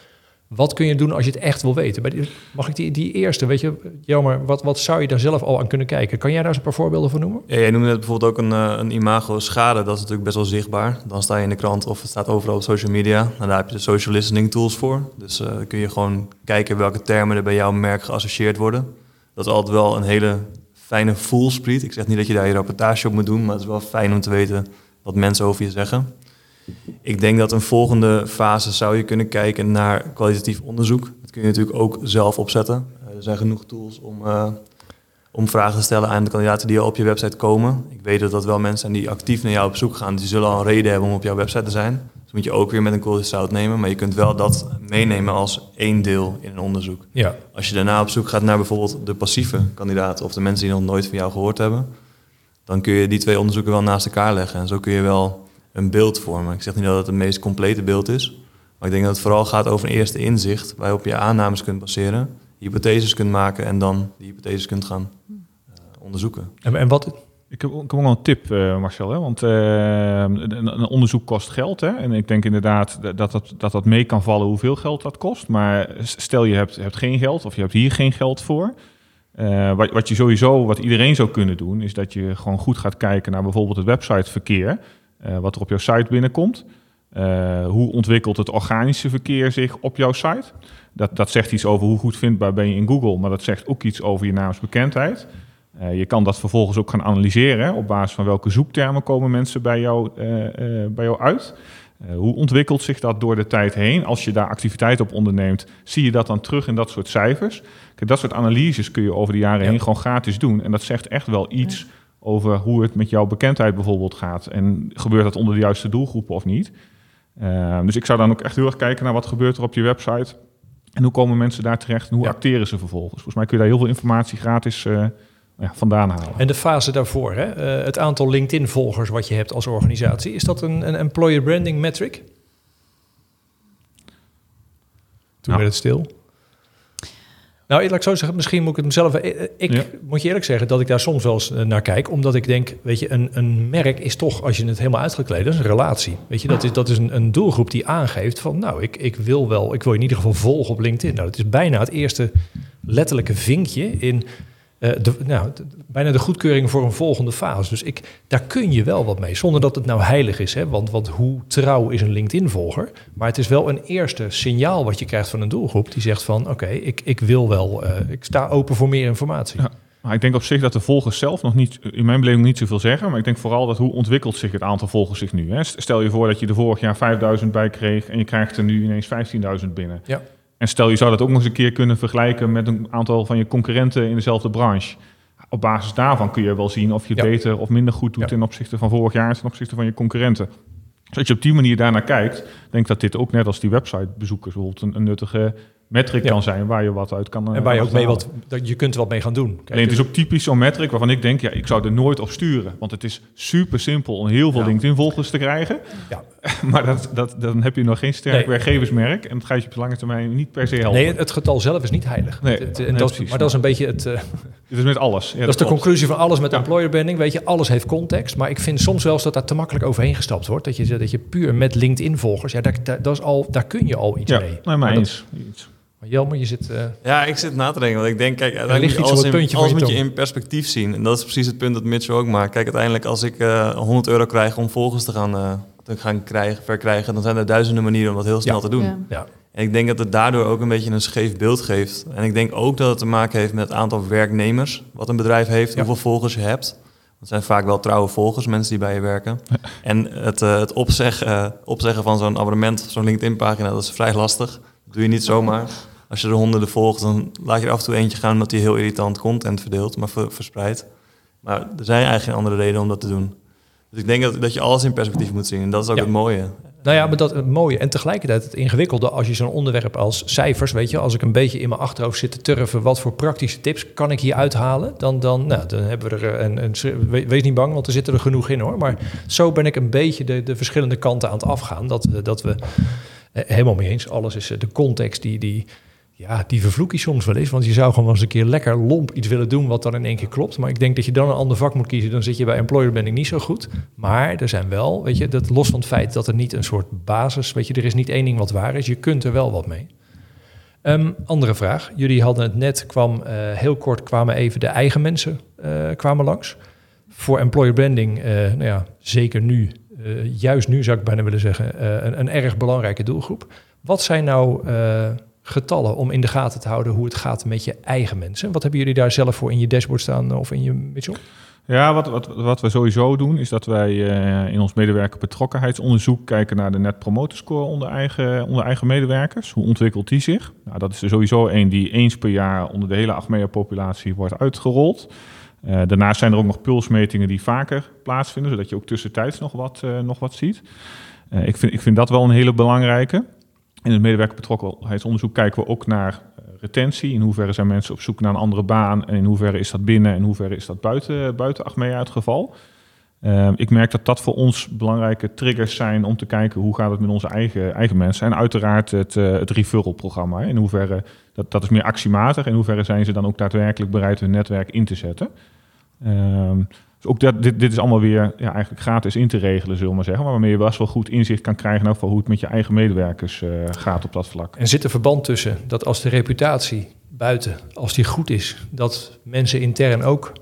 Wat kun je doen als je het echt wil weten? Mag ik die, die eerste, weet je, jammer, wat, wat zou je daar zelf al aan kunnen kijken? Kan jij daar eens een paar voorbeelden van noemen? Ja, jij noemde net bijvoorbeeld ook een, eh, een imago schade. Dat is natuurlijk best wel zichtbaar. Dan sta je in de krant of het staat overal op social media. En daar heb je de social listening tools voor. Dus eh, kun je gewoon kijken welke termen er bij jouw merk geassocieerd worden. Dat is altijd wel een hele fijne voelspriet. Ik zeg niet dat je daar je rapportage op moet doen, maar het is wel fijn om te weten wat mensen over je zeggen. Ik denk dat een volgende fase zou je kunnen kijken naar kwalitatief onderzoek. Dat kun je natuurlijk ook zelf opzetten. Eh, er zijn genoeg tools om, eh, om vragen te stellen aan de kandidaten die al op je website komen. Ik weet dat dat wel mensen zijn die actief naar jou op zoek gaan. Die zullen al een reden hebben om op jouw website te zijn. Dus moet je ook weer met een korreltje zout nemen. Maar je kunt wel dat meenemen als één deel in een onderzoek. Ja, Als je daarna op zoek gaat naar bijvoorbeeld de passieve kandidaten of de mensen die nog nooit van jou gehoord hebben, dan kun je die twee onderzoeken wel naast elkaar leggen. En zo kun je wel een beeld vormen. Ik zeg niet dat het het meest complete beeld is, maar ik denk dat het vooral gaat over een eerste inzicht waarop je aannames kunt baseren, hypotheses kunt maken en dan die hypotheses kunt gaan eh, onderzoeken. en, en wat, Ik heb, ook wel een tip, eh, Marcel. Hè? Want eh, een, onderzoek kost geld. Hè? En ik denk inderdaad dat dat, dat dat mee kan vallen hoeveel geld dat kost. Maar stel je hebt, hebt geen geld of je hebt hier geen geld voor. Wat, wat je sowieso, wat iedereen zou kunnen doen, is dat je gewoon goed gaat kijken naar bijvoorbeeld het websiteverkeer. Eh, wat er op jouw site binnenkomt. Eh, hoe ontwikkelt het organische verkeer zich op jouw site? Dat, dat zegt iets over hoe goed vindbaar ben je in Google, maar dat zegt ook iets over je naamsbekendheid. Eh, je kan dat vervolgens ook gaan analyseren hè, op basis van welke zoektermen komen mensen bij jou, bij jou uit. Hoe ontwikkelt zich dat door de tijd heen? Als je daar activiteit op onderneemt, zie je dat dan terug in dat soort cijfers? Kijk, dat soort analyses kun je over de jaren Ja. heen gewoon gratis doen. En dat zegt echt wel iets over hoe het met jouw bekendheid bijvoorbeeld gaat. En gebeurt dat onder de juiste doelgroepen of niet? Eh, dus ik zou dan ook echt heel erg kijken naar wat gebeurt er op je website. En hoe komen mensen daar terecht en hoe Ja. acteren ze vervolgens? Volgens mij kun je daar heel veel informatie gratis eh, ja, vandaan halen. en de fase daarvoor, hè? Eh, het aantal LinkedIn-volgers wat je hebt als organisatie, is dat een, een employer branding metric? Toen Ja. werd het stil. Nou, laat ik zo zeggen, misschien moet ik het mezelf... eh, Ik Ja. moet je eerlijk zeggen dat ik daar soms wel eens eh, naar kijk. Omdat ik denk, weet je, een, een merk is toch, als je het helemaal uitgekleed, dat is een relatie. Weet je, dat is, dat is een, een doelgroep die aangeeft van, nou, ik, ik wil wel, ik wil in ieder geval volgen op LinkedIn. Nou, het is bijna het eerste letterlijke vinkje in eh, de, nou, de- bijna de goedkeuring voor een volgende fase. Dus ik, daar kun je wel wat mee, zonder dat het nou heilig is. Hè? Want, want hoe trouw is een LinkedIn-volger? Maar het is wel een eerste signaal wat je krijgt van een doelgroep die zegt van, oké, ik, ik wil wel, eh, ik sta open voor meer informatie. Ja. Maar ik denk op zich dat de volgers zelf nog niet, in mijn beleving niet zoveel zeggen. Maar ik denk vooral dat hoe ontwikkelt zich het aantal volgers zich nu. Hè? Stel je voor dat je er vorig jaar 5000 bij kreeg en je krijgt er nu ineens 15.000 binnen. Ja. En stel je zou dat ook nog eens een keer kunnen vergelijken met een aantal van je concurrenten in dezelfde branche. Op basis daarvan kun je wel zien of je het Ja. beter of minder goed doet Ja. ten opzichte van vorig jaar en ten opzichte van je concurrenten. Dus als je op die manier daarnaar kijkt, denk ik dat dit ook net als die websitebezoekers bijvoorbeeld een, een nuttige metric Ja. kan zijn waar je wat uit kan En waar je eh, ook mee wat, dat je kunt er wat mee gaan doen. Kijk, Alleen het is ook typisch zo'n metric waarvan ik denk, ja, ik zou er nooit op sturen. Want het is super simpel om heel veel Ja. LinkedIn-volgers te krijgen. Ja. maar dat, dat, dan heb je nog geen sterk Nee. werkgeversmerk. En dat gaat je op de lange termijn niet per se helpen. Nee, het getal zelf is niet heilig. Nee, Het- het- dat, precies. maar dat is een beetje het. eh, Dit is met alles. Ja, dat is de klopt. conclusie van alles met Ja. employer branding. Weet je, alles heeft context. Maar ik vind soms wel eens dat daar te makkelijk overheen gestapt wordt. Dat je, dat je puur met LinkedIn-volgers. Ja, daar, daar, dat is al, daar kun je al iets Ja, mee. nee, maar Maar dat- eens. Eens. Maar Jelmer, je zit. eh, Ja, ik zit na te denken, want ik denk, kijk, ligt uiteindelijk iets op alles, het in, alles je moet je in perspectief zien. En dat is precies het punt dat Mitchell ook maakt. Kijk, uiteindelijk als ik eh 100 euro krijg om volgers te gaan, eh, te gaan krijgen, verkrijgen, dan zijn er duizenden manieren om dat heel snel Ja. te doen. Ja. ja. En ik denk dat het daardoor ook een beetje een scheef beeld geeft. En ik denk ook dat het te maken heeft met het aantal werknemers wat een bedrijf heeft, Ja. hoeveel volgers je hebt. Dat zijn vaak wel trouwe volgers, mensen die bij je werken. En het, eh, het opzeggen, eh, opzeggen van zo'n abonnement zo'n LinkedIn-pagina, dat is vrij lastig. Dat doe je niet zomaar. Als je er honderden volgt, dan laat je er af en toe eentje gaan omdat hij heel irritant content verdeelt, maar ver- verspreidt. Maar er zijn eigenlijk geen andere redenen om dat te doen. Dus ik denk dat, dat je alles in perspectief moet zien. En dat is ook Ja. het mooie. Nou ja, maar dat het mooie en tegelijkertijd het ingewikkelde als je zo'n onderwerp als cijfers, weet je, als ik een beetje in mijn achterhoofd zit te turven, wat voor praktische tips kan ik hier uithalen, dan, dan, nou, dan hebben we er een, een, we- wees niet bang, want er zitten er genoeg in hoor. Maar zo ben ik een beetje de, de verschillende kanten aan het afgaan, dat, we- dat we eh, helemaal mee eens, alles is eh, de context die, die, ja, die vervloek je soms wel eens, want je zou gewoon eens een keer lekker lomp iets willen doen wat dan in één keer klopt. Maar ik denk dat je dan een ander vak moet kiezen, dan zit je bij employer branding niet zo goed. Maar er zijn wel, weet je, dat los van het feit dat er niet een soort basis, weet je, er is niet één ding wat waar is, je kunt er wel wat mee. Ehm, andere vraag. Jullie hadden het net, kwam eh, heel kort kwamen even de eigen mensen eh, kwamen langs. Voor employer branding, eh, nou ja, zeker nu, juist nu zou ik bijna willen zeggen, een, een erg belangrijke doelgroep. Wat zijn nou getallen om in de gaten te houden hoe het gaat met je eigen mensen? Wat hebben jullie daar zelf voor in je dashboard staan of in je Mitchell? Ja, wat, wat, wat we sowieso doen, is dat wij eh, in ons medewerker betrokkenheidsonderzoek kijken naar de net promoter score onder eigen, onder eigen medewerkers. Hoe ontwikkelt die zich? Nou, dat is er sowieso een die eens per jaar onder de hele Achmea-populatie wordt uitgerold. Eh, daarnaast zijn er ook nog pulsmetingen die vaker plaatsvinden, zodat je ook tussentijds nog wat, eh, nog wat ziet. Eh, ik, vind, ik vind dat wel een hele belangrijke. In het medewerker betrokkenheidsonderzoek kijken we ook naar eh, retentie. In hoeverre zijn mensen op zoek naar een andere baan en in hoeverre is dat binnen en in hoeverre is dat buiten, buiten Achmea het geval. Eh, ik merk dat dat voor ons belangrijke triggers zijn om te kijken hoe gaat het met onze eigen, eigen mensen. En uiteraard het, eh, het referral-programma. In hoeverre, dat, dat is meer actiematig. In hoeverre zijn ze dan ook daadwerkelijk bereid hun netwerk in te zetten. Ehm, ook dat, dit, dit is allemaal weer ja, eigenlijk gratis in te regelen, zullen we maar zeggen. Maar waarmee je best wel goed inzicht kan krijgen over hoe het met je eigen medewerkers eh, gaat op dat vlak. En zit er verband tussen dat als de reputatie buiten, als die goed is, dat mensen intern ook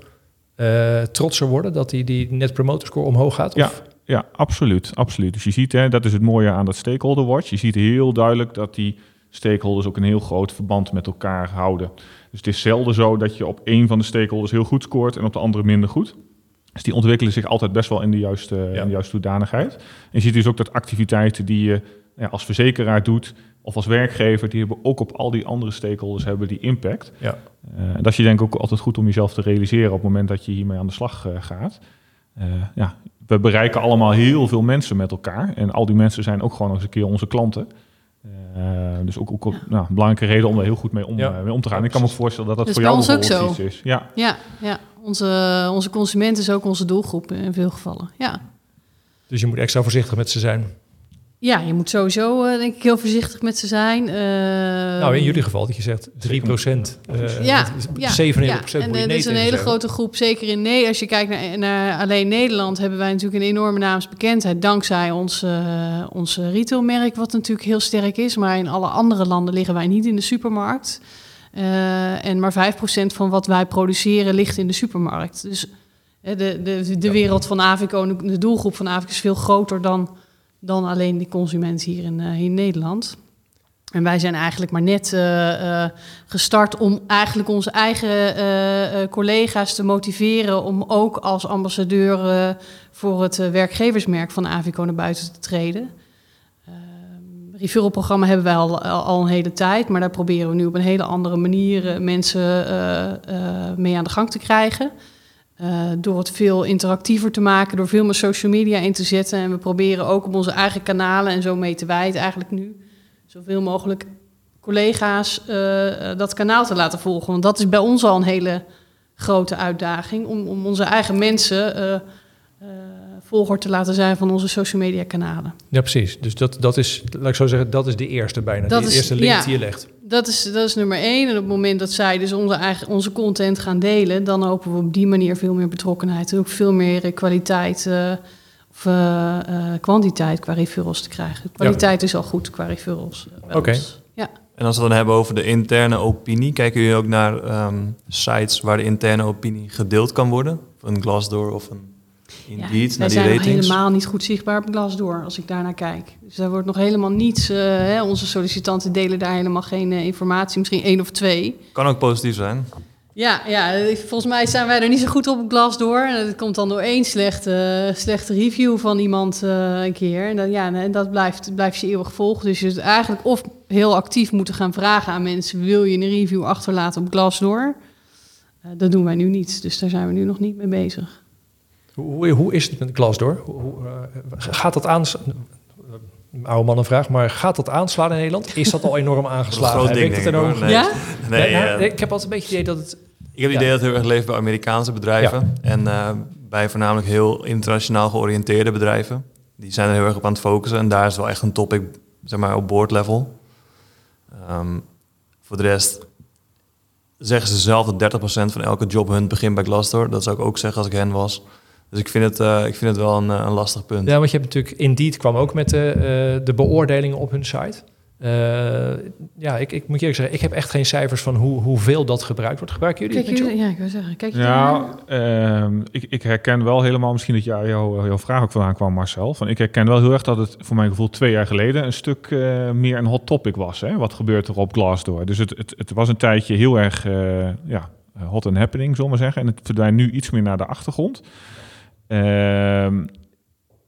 eh, trotser worden, dat die, die net promoter score omhoog gaat? Ja. Of? Ja, absoluut, absoluut. Dus je ziet, hè, dat is het mooie aan dat stakeholder watch. Je ziet heel duidelijk dat die stakeholders ook een heel groot verband met elkaar houden. Dus het is zelden zo dat je op één van de stakeholders heel goed scoort en op de andere minder goed. Dus die ontwikkelen zich altijd best wel in de juiste, Ja. in de juiste hoedanigheid. En je ziet dus ook dat activiteiten die je ja, als verzekeraar doet of als werkgever, die hebben ook op al die andere stakeholders hebben die impact. Ja. Eh, en dat is je denk ik ook altijd goed om jezelf te realiseren op het moment dat je hiermee aan de slag eh, gaat. Eh, ja, we bereiken allemaal heel veel mensen met elkaar. En al die mensen zijn ook gewoon nog eens een keer onze klanten. Eh, dus ook, ook nou, een belangrijke reden om er heel goed mee om, Ja. mee om te gaan. Ja, ik kan me voorstellen dat dat, Dat voor is jou ook zo. iets is. Ja, Ja, ja. Onze, onze consument is ook onze doelgroep in veel gevallen. Ja. Dus je moet extra voorzichtig met ze zijn. Ja, je moet sowieso eh, denk ik heel voorzichtig met ze zijn. Eh, nou, in jullie geval dat je zegt 3 procent. ja, ja, 97 ja. procent En eh, dat is een hele zeggen. grote groep, zeker in nee. Als je kijkt naar, naar alleen Nederland, hebben wij natuurlijk een enorme naamsbekendheid. Dankzij ons, eh, ons retailmerk, wat natuurlijk heel sterk is. Maar in alle andere landen liggen wij niet in de supermarkt. Eh, en maar 5% van wat wij produceren ligt in de supermarkt. Dus de, de, de wereld van Avico, de- doelgroep van Avico is veel groter dan, dan alleen die consument hier in, eh, in Nederland. En wij zijn eigenlijk maar net eh, gestart om eigenlijk onze eigen collega's te motiveren om ook als ambassadeur voor het werkgeversmerk van Avico naar buiten te treden. Ehm referral-programma hebben wij al, al, al een hele tijd, maar daar proberen we nu op een hele andere manier eh, mensen eh, eh, mee aan de gang te krijgen. Eh, door het veel interactiever te maken, door veel meer social media in te zetten. En we proberen ook op onze eigen kanalen en zo mee te wijden eigenlijk nu zoveel mogelijk collega's eh, eh, dat kanaal te laten volgen. Want dat is bij ons al een hele grote uitdaging om, om onze eigen mensen eh, eh, volger te laten zijn van onze social media kanalen. Ja, precies. Dus dat, dat is, laat ik zo zeggen, dat is de eerste bijna. Dat de is- eerste link ja. die je legt. Dat is, dat is nummer één. En op het moment dat zij dus onze, eigen, onze content gaan delen, dan hopen we op die manier veel meer betrokkenheid en ook veel meer eh, kwaliteit eh, of eh, eh, kwantiteit qua referrals te krijgen. Kwaliteit is al goed qua referrals. Oké. Ja. En als we het dan hebben over de interne opinie, kijken jullie ook naar ehm, sites waar de interne opinie gedeeld kan worden? Of een Glassdoor of een Indeed, naar die zijn nog helemaal niet goed zichtbaar op Glassdoor, als ik daarnaar kijk. Dus daar wordt nog helemaal niets... eh, hè, onze sollicitanten delen daar helemaal geen eh, informatie, misschien één of twee. Kan ook positief zijn. Ja, ja, volgens mij zijn wij er niet zo goed op Glassdoor. En dat komt dan door één slechte, slechte review van iemand eh, een keer. En, dan, ja, en dat blijft, blijft je eeuwig volgen. Dus je zult eigenlijk of heel actief moeten gaan vragen aan mensen... wil je een review achterlaten op Glassdoor? Eh, dat doen wij nu niet, dus daar zijn we nu nog niet mee bezig. Hoe, hoe, is het met Glassdoor? Hoe, hoe, eh, gaat dat aan? Oude man een vraag, maar gaat dat aanslaan in Nederland? Is dat al enorm aangeslagen? ding, werkt het ik, enorm? Nee. Ja? Nee, Ja, nou, eh, ik heb altijd een beetje het idee dat het... Ik heb het idee dat het heel erg leeft bij Amerikaanse bedrijven. En eh, bij voornamelijk heel internationaal georiënteerde bedrijven. Die zijn er heel erg op aan het focussen. En daar is wel echt een topic, zeg maar, op board level. Ehm, voor de rest zeggen ze zelf dat 30% van elke job hun begint bij Glassdoor. Dat zou ik ook zeggen als ik hen was. Dus ik vind het, eh, ik vind het wel een, eh, een lastig punt. Ja, want je hebt natuurlijk... Indeed kwam ook met de, eh, de beoordelingen op hun site. Eh, ja, ik, ik moet je eerlijk zeggen, ik heb echt geen cijfers van hoe, hoeveel dat gebruikt wordt. Gebruiken jullie Kijk, jullie- ja, ik wil zeggen, kijk je Ja, daarnaar? ehm, ik, ik herken wel helemaal, misschien dat jou, jouw, jouw vraag ook vandaan kwam, Marcel. Van, ik herken wel heel erg dat het voor mijn gevoel twee jaar geleden een stuk eh, meer een hot topic was. Hè? Wat gebeurt er op Glassdoor? Dus het, het, het was een tijdje heel erg eh, ja, hot and happening, zullen we maar zeggen. En het verdwijnt nu iets meer naar de achtergrond. Ehm,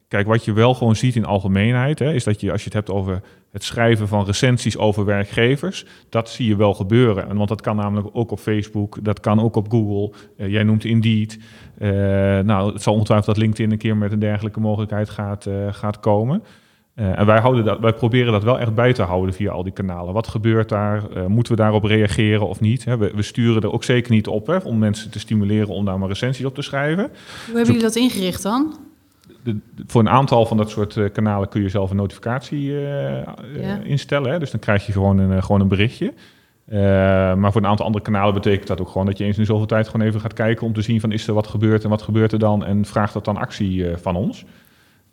kijk, wat je wel gewoon ziet in algemeenheid, hè, is dat je als je het hebt over het schrijven van recensies over werkgevers, dat zie je wel gebeuren. En Want dat kan namelijk ook op Facebook, dat kan ook op Google. Eh, jij noemt Indeed. Eh, nou, het zal ongetwijfeld dat LinkedIn een keer met een dergelijke mogelijkheid gaat, eh, gaat komen. Eh, en wij, houden dat, wij proberen dat wel echt bij te houden via al die kanalen. Wat gebeurt daar? Eh, moeten we daarop reageren of niet? Hè, we, we sturen er ook zeker niet op hè, om mensen te stimuleren om daar maar recensies op te schrijven. Hoe hebben jullie dat ingericht dan? de, de- voor een aantal van dat soort eh, kanalen kun je zelf een notificatie Ja. instellen. Hè? Dus dan krijg je gewoon een, gewoon een berichtje. Maar voor een aantal andere kanalen betekent dat ook gewoon dat je eens in zoveel tijd gewoon even gaat kijken om te zien van is er wat gebeurd en wat gebeurt er dan en vraagt dat dan actie van ons.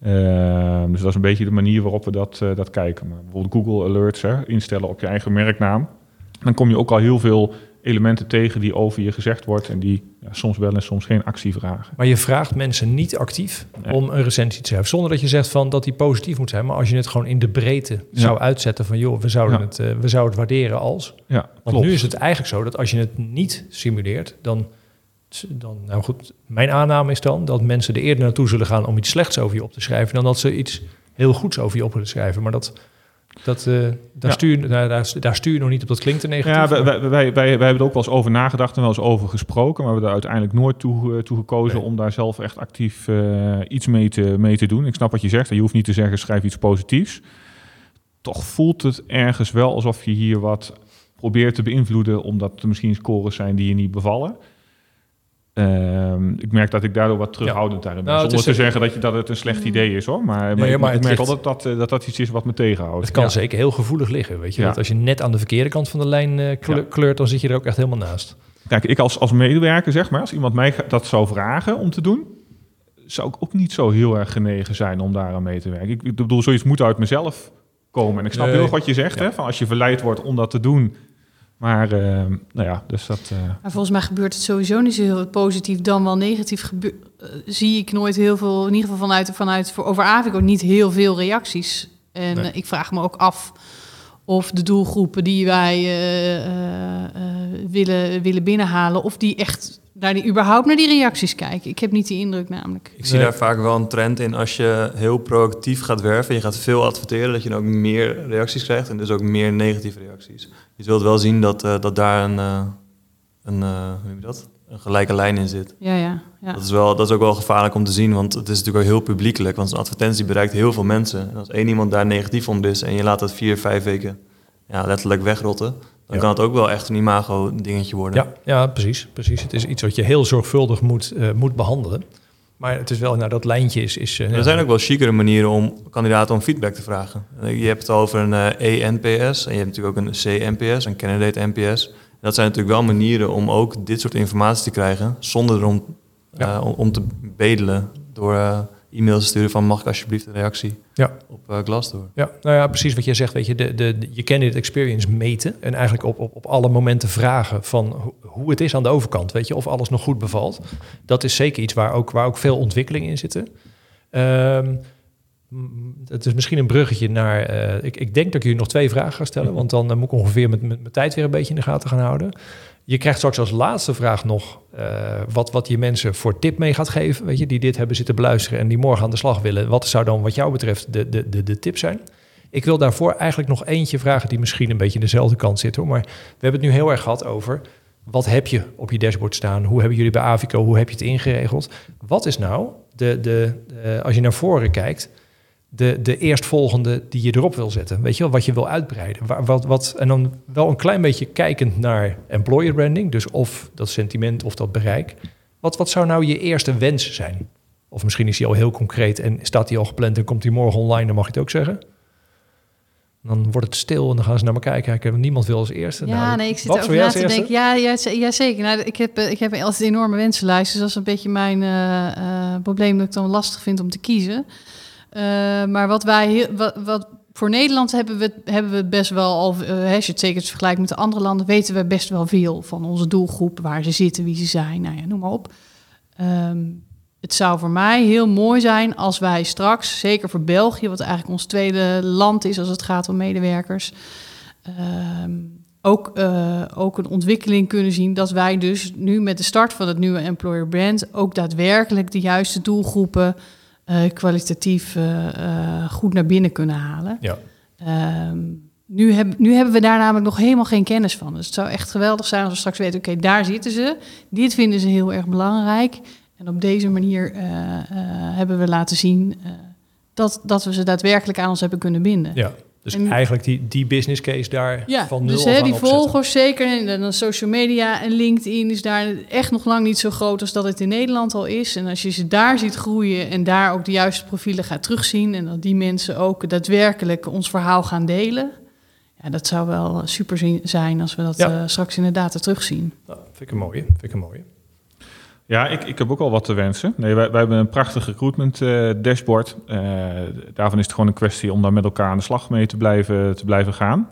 Eh, dus dat is een beetje de manier waarop we dat, eh, dat kijken. Maar bijvoorbeeld Google Alerts hè, instellen op je eigen merknaam. Dan kom je ook al heel veel elementen tegen die over je gezegd wordt en die ja, soms wel en soms geen actie vragen. Maar je vraagt mensen niet actief Nee. om een recensie te schrijven. Zonder dat je zegt van dat die positief moet zijn. Maar als je het gewoon in de breedte Ja. zou uitzetten van joh, we zouden, Ja. het, eh, we zouden het waarderen als. Ja, Want nu is het eigenlijk zo dat als je het niet simuleert, dan, dan nou goed, mijn aanname is dan dat mensen er eerder naartoe zullen gaan om iets slechts over je op te schrijven, dan dat ze iets heel goeds over je op willen schrijven. Maar dat, dat, eh, daar, Ja. stuur, je- daar, daar, daar stuur je nog niet op, dat klinkt te negatief. Ja, wij, wij, wij, hebben er ook wel eens over nagedacht en wel eens over gesproken, maar we hebben er uiteindelijk nooit toe, eh, toe gekozen Nee. om daar zelf echt actief eh, iets mee te, mee te doen. Ik snap wat je zegt, je hoeft niet te zeggen schrijf iets positiefs. Toch voelt het ergens wel alsof je hier wat probeert te beïnvloeden, omdat er misschien scores zijn die je niet bevallen. Ehm, ik merk dat ik daardoor wat terughoudend daarin ben. Nou, het Zonder is te zeggen dat, je, dat het een slecht idee is hoor. Maar, maar, Nee, ik, maar ik het merk ligt- wel dat dat, eh, dat dat iets is wat me tegenhoudt. Het kan Ja. zeker heel gevoelig liggen, weet je. Ja. Dat als je net aan de verkeerde kant van de lijn eh, kleur- kleurt, dan zit je er ook echt helemaal naast. Kijk, ik als, als medewerker, zeg maar, als iemand mij dat zou vragen om te doen, zou ik ook niet zo heel erg genegen zijn om daaraan mee te werken. Ik, ik bedoel, zoiets moet uit mezelf komen. En ik snap Nee. heel erg wat je zegt, Ja. hè, van als je verleid wordt om dat te doen. Maar, eh, nou ja, dus dat... eh, Maar volgens mij gebeurt het sowieso niet zo heel positief, dan wel negatief. Gebeur, eh, zie ik nooit heel veel, in ieder geval vanuit, vanuit voor, over Avico, niet heel veel reacties. En Nee. ik vraag me ook af of de doelgroepen die wij willen, willen binnenhalen, of die echt naar die, überhaupt naar die reacties kijken. Ik heb niet die indruk namelijk. Ik zie Nee. daar vaak wel een trend in als je heel proactief gaat werven en je gaat veel adverteren, dat je dan ook meer reacties krijgt en dus ook meer negatieve reacties. Je zult wel zien dat, eh, dat daar een, eh, een, eh, hoe noem je dat? een gelijke lijn in zit. Ja, ja. ja. Dat, is wel, dat is ook wel gevaarlijk om te zien, want het is natuurlijk ook heel publiekelijk. Want zo'n advertentie bereikt heel veel mensen. En als één iemand daar negatief om is en je laat dat vier, vijf weken ja, letterlijk wegrotten, dan Ja. kan het ook wel echt een imago-dingetje worden. Ja, ja precies, precies. Het is iets wat je heel zorgvuldig moet, eh, moet behandelen. Maar het is wel, nou, dat lijntje is... is eh, Er zijn ook wel chicere manieren om kandidaten om feedback te vragen. Je hebt het over een eh, ENPS en je hebt natuurlijk ook een CNPS, een Candidate NPS. Dat zijn natuurlijk wel manieren om ook dit soort informatie te krijgen, zonder erom Ja. om te bedelen door, eh, e-mails sturen van mag ik alsjeblieft een reactie Ja. op uh, Glassdoor. Ja, nou ja, precies wat jij zegt. Weet je, de, de, de- je candidate experience meten en eigenlijk op, op, op alle momenten vragen van ho- hoe het is aan de overkant. Weet je, of alles nog goed bevalt. Dat is zeker iets waar ook, waar ook veel ontwikkeling in zitten. Ehm, het is misschien een bruggetje naar. eh, ik, ik denk dat ik jullie nog twee vragen ga stellen, want dan eh, moet ik ongeveer met, met mijn tijd weer een beetje in de gaten gaan houden. Je krijgt straks als laatste vraag nog eh, wat, wat je mensen voor tip mee gaat geven. Weet je, die dit hebben zitten beluisteren en die morgen aan de slag willen. Wat zou dan, wat jou betreft, de, de, de, de tip zijn? Ik wil daarvoor eigenlijk nog eentje vragen die misschien een beetje in dezelfde kant zit hoor. Maar we hebben het nu heel erg gehad over wat heb je op je dashboard staan? Hoe hebben jullie bij Avico, hoe heb je het ingeregeld? Wat is nou, de, de, eh, als je naar voren kijkt, de, de eerstvolgende die je erop wil zetten? Weet je wel, wat je wil uitbreiden? Wa- Wat, wat, en dan wel een klein beetje kijkend naar employer branding, dus of dat sentiment of dat bereik. Wat, wat zou nou je eerste wens zijn? Of misschien is die al heel concreet en staat die al gepland en komt die morgen online, dan mag je het ook zeggen. Dan wordt het stil en dan gaan ze naar me kijken. niemand wil als eerste. Ja, Nou, nee, ik zit wat erover na te denken. Ja, ja zeker. Nou, ik, heb, eh, ik heb altijd een enorme wensenlijst. Dus dat is een beetje mijn eh, eh, probleem dat ik dan lastig vind om te kiezen. Eh, maar wat wij wat, voor Nederland hebben we, hebben we best wel al. eh, als je het zeker vergelijkt met de andere landen, weten we best wel veel van onze doelgroep, waar ze zitten, wie ze zijn. Nou ja, noem maar op. Ehm, het zou voor mij heel mooi zijn als wij straks, zeker voor België, wat eigenlijk ons tweede land is als het gaat om medewerkers, ehm, ook, eh, ook een ontwikkeling kunnen zien dat wij dus nu met de start van het nieuwe employer brand ook daadwerkelijk de juiste doelgroepen kwalitatief eh, eh, goed naar binnen kunnen halen. Ja. Ehm, nu, heb, nu hebben we daar namelijk nog helemaal geen kennis van. Dus het zou echt geweldig zijn als we straks weten, oké, daar zitten ze. Dit vinden ze heel erg belangrijk. En op deze manier eh, eh, hebben we laten zien eh, dat, dat we ze daadwerkelijk aan ons hebben kunnen binden. Ja, dus En- eigenlijk die, die business case daar Ja, van nul dus af hè, die volgers zeker. En dan social media en LinkedIn is daar echt nog lang niet zo groot als dat het in Nederland al is. En als je ze daar ziet groeien en daar ook de juiste profielen gaat terugzien... en dat die mensen ook daadwerkelijk ons verhaal gaan delen... Ja, dat zou wel super zijn als we dat Ja. eh, straks inderdaad er terugzien. Nou, vind ik een mooie. Vind ik een mooie. Ja, ik, ik heb ook al wat te wensen. Nee, wij, wij hebben een prachtig recruitment eh, dashboard. Eh, daarvan is het gewoon een kwestie om daar met elkaar aan de slag mee te blijven, te blijven gaan.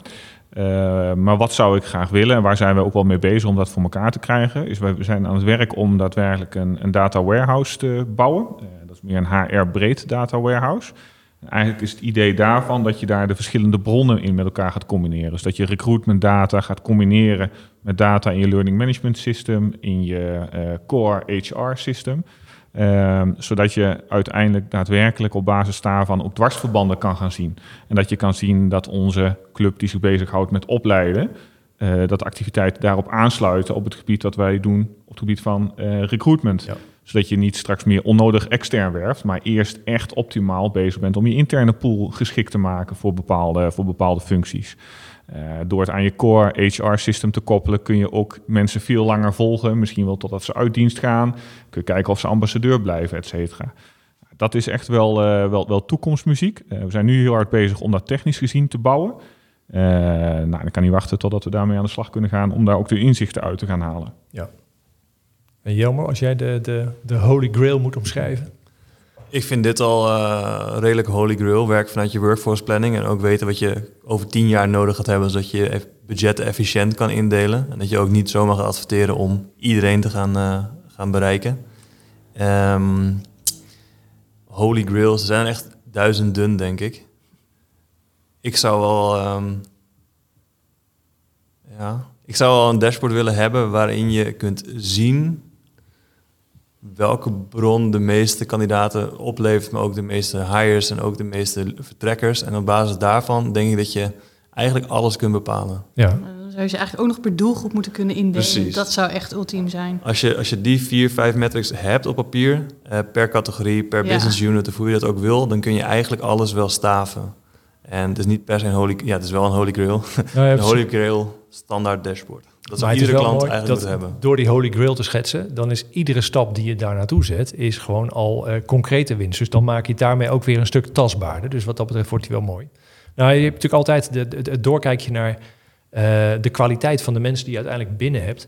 Eh, maar wat zou ik graag willen, en waar zijn we ook wel mee bezig om dat voor elkaar te krijgen, is we zijn aan het werk om daadwerkelijk een, een data warehouse te bouwen. Dat is meer een HR-breed data warehouse. En eigenlijk is het idee daarvan dat je daar de verschillende bronnen in met elkaar gaat combineren. Dus dat je recruitment data gaat combineren met data in je learning management system, in je eh, core HR system. Ehm, zodat je uiteindelijk daadwerkelijk op basis daarvan ook dwarsverbanden kan gaan zien. En dat je kan zien dat onze club die zich bezighoudt met opleiden, eh, dat activiteiten daarop aansluiten op het gebied dat wij doen, op het gebied van eh, recruitment. Ja. Zodat je niet straks meer onnodig extern werft, maar eerst echt optimaal bezig bent om je interne pool geschikt te maken voor bepaalde, voor bepaalde functies. Eh, door het aan je core HR-system te koppelen, kun je ook mensen veel langer volgen. Misschien wel totdat ze uit dienst gaan. Kun je kijken of ze ambassadeur blijven, et cetera. Dat is echt wel, eh, wel, wel toekomstmuziek. Eh, we zijn nu heel hard bezig om dat technisch gezien te bouwen. Nou, ik kan niet wachten totdat we daarmee aan de slag kunnen gaan om daar ook de inzichten uit te gaan halen. En Jelmer, als jij de, de, de holy grail moet omschrijven. Ik vind dit al eh, redelijk holy grail. Werk vanuit je workforce planning en ook weten wat je over tien jaar nodig gaat hebben, zodat je budgetten efficiënt kan indelen. En dat je ook niet zomaar gaat adverteren om iedereen te gaan, eh, gaan bereiken. Ehm, holy grails, er zijn echt duizenden, denk ik. Ik zou wel, ehm, ja, ik zou wel een dashboard willen hebben waarin je kunt zien welke bron de meeste kandidaten oplevert, maar ook de meeste hires en ook de meeste vertrekkers. En op basis daarvan denk ik dat je eigenlijk alles kunt bepalen. Ja, Dan zou je ze eigenlijk ook nog per doelgroep moeten kunnen indelen. Precies. Dat zou echt ultiem zijn. Als je, als je die vier, vijf metrics hebt op papier, eh, per categorie, per Ja. business unit, of hoe je dat ook wil, dan kun je eigenlijk alles wel staven. En het is niet per se een holy, ja, het is wel een holy grail. nou, ja, een holy grail standaard dashboard. Dat zou iedere klant mooi eigenlijk dat hebben. door die holy grail te schetsen, dan is iedere stap die je daar naartoe zet, is gewoon al eh, concrete winst. Dus dan maak je het daarmee ook weer een stuk tastbaarder. Dus wat dat betreft wordt die wel mooi. Nou, je hebt natuurlijk altijd de, de- het doorkijkje naar eh, de kwaliteit van de mensen die je uiteindelijk binnen hebt.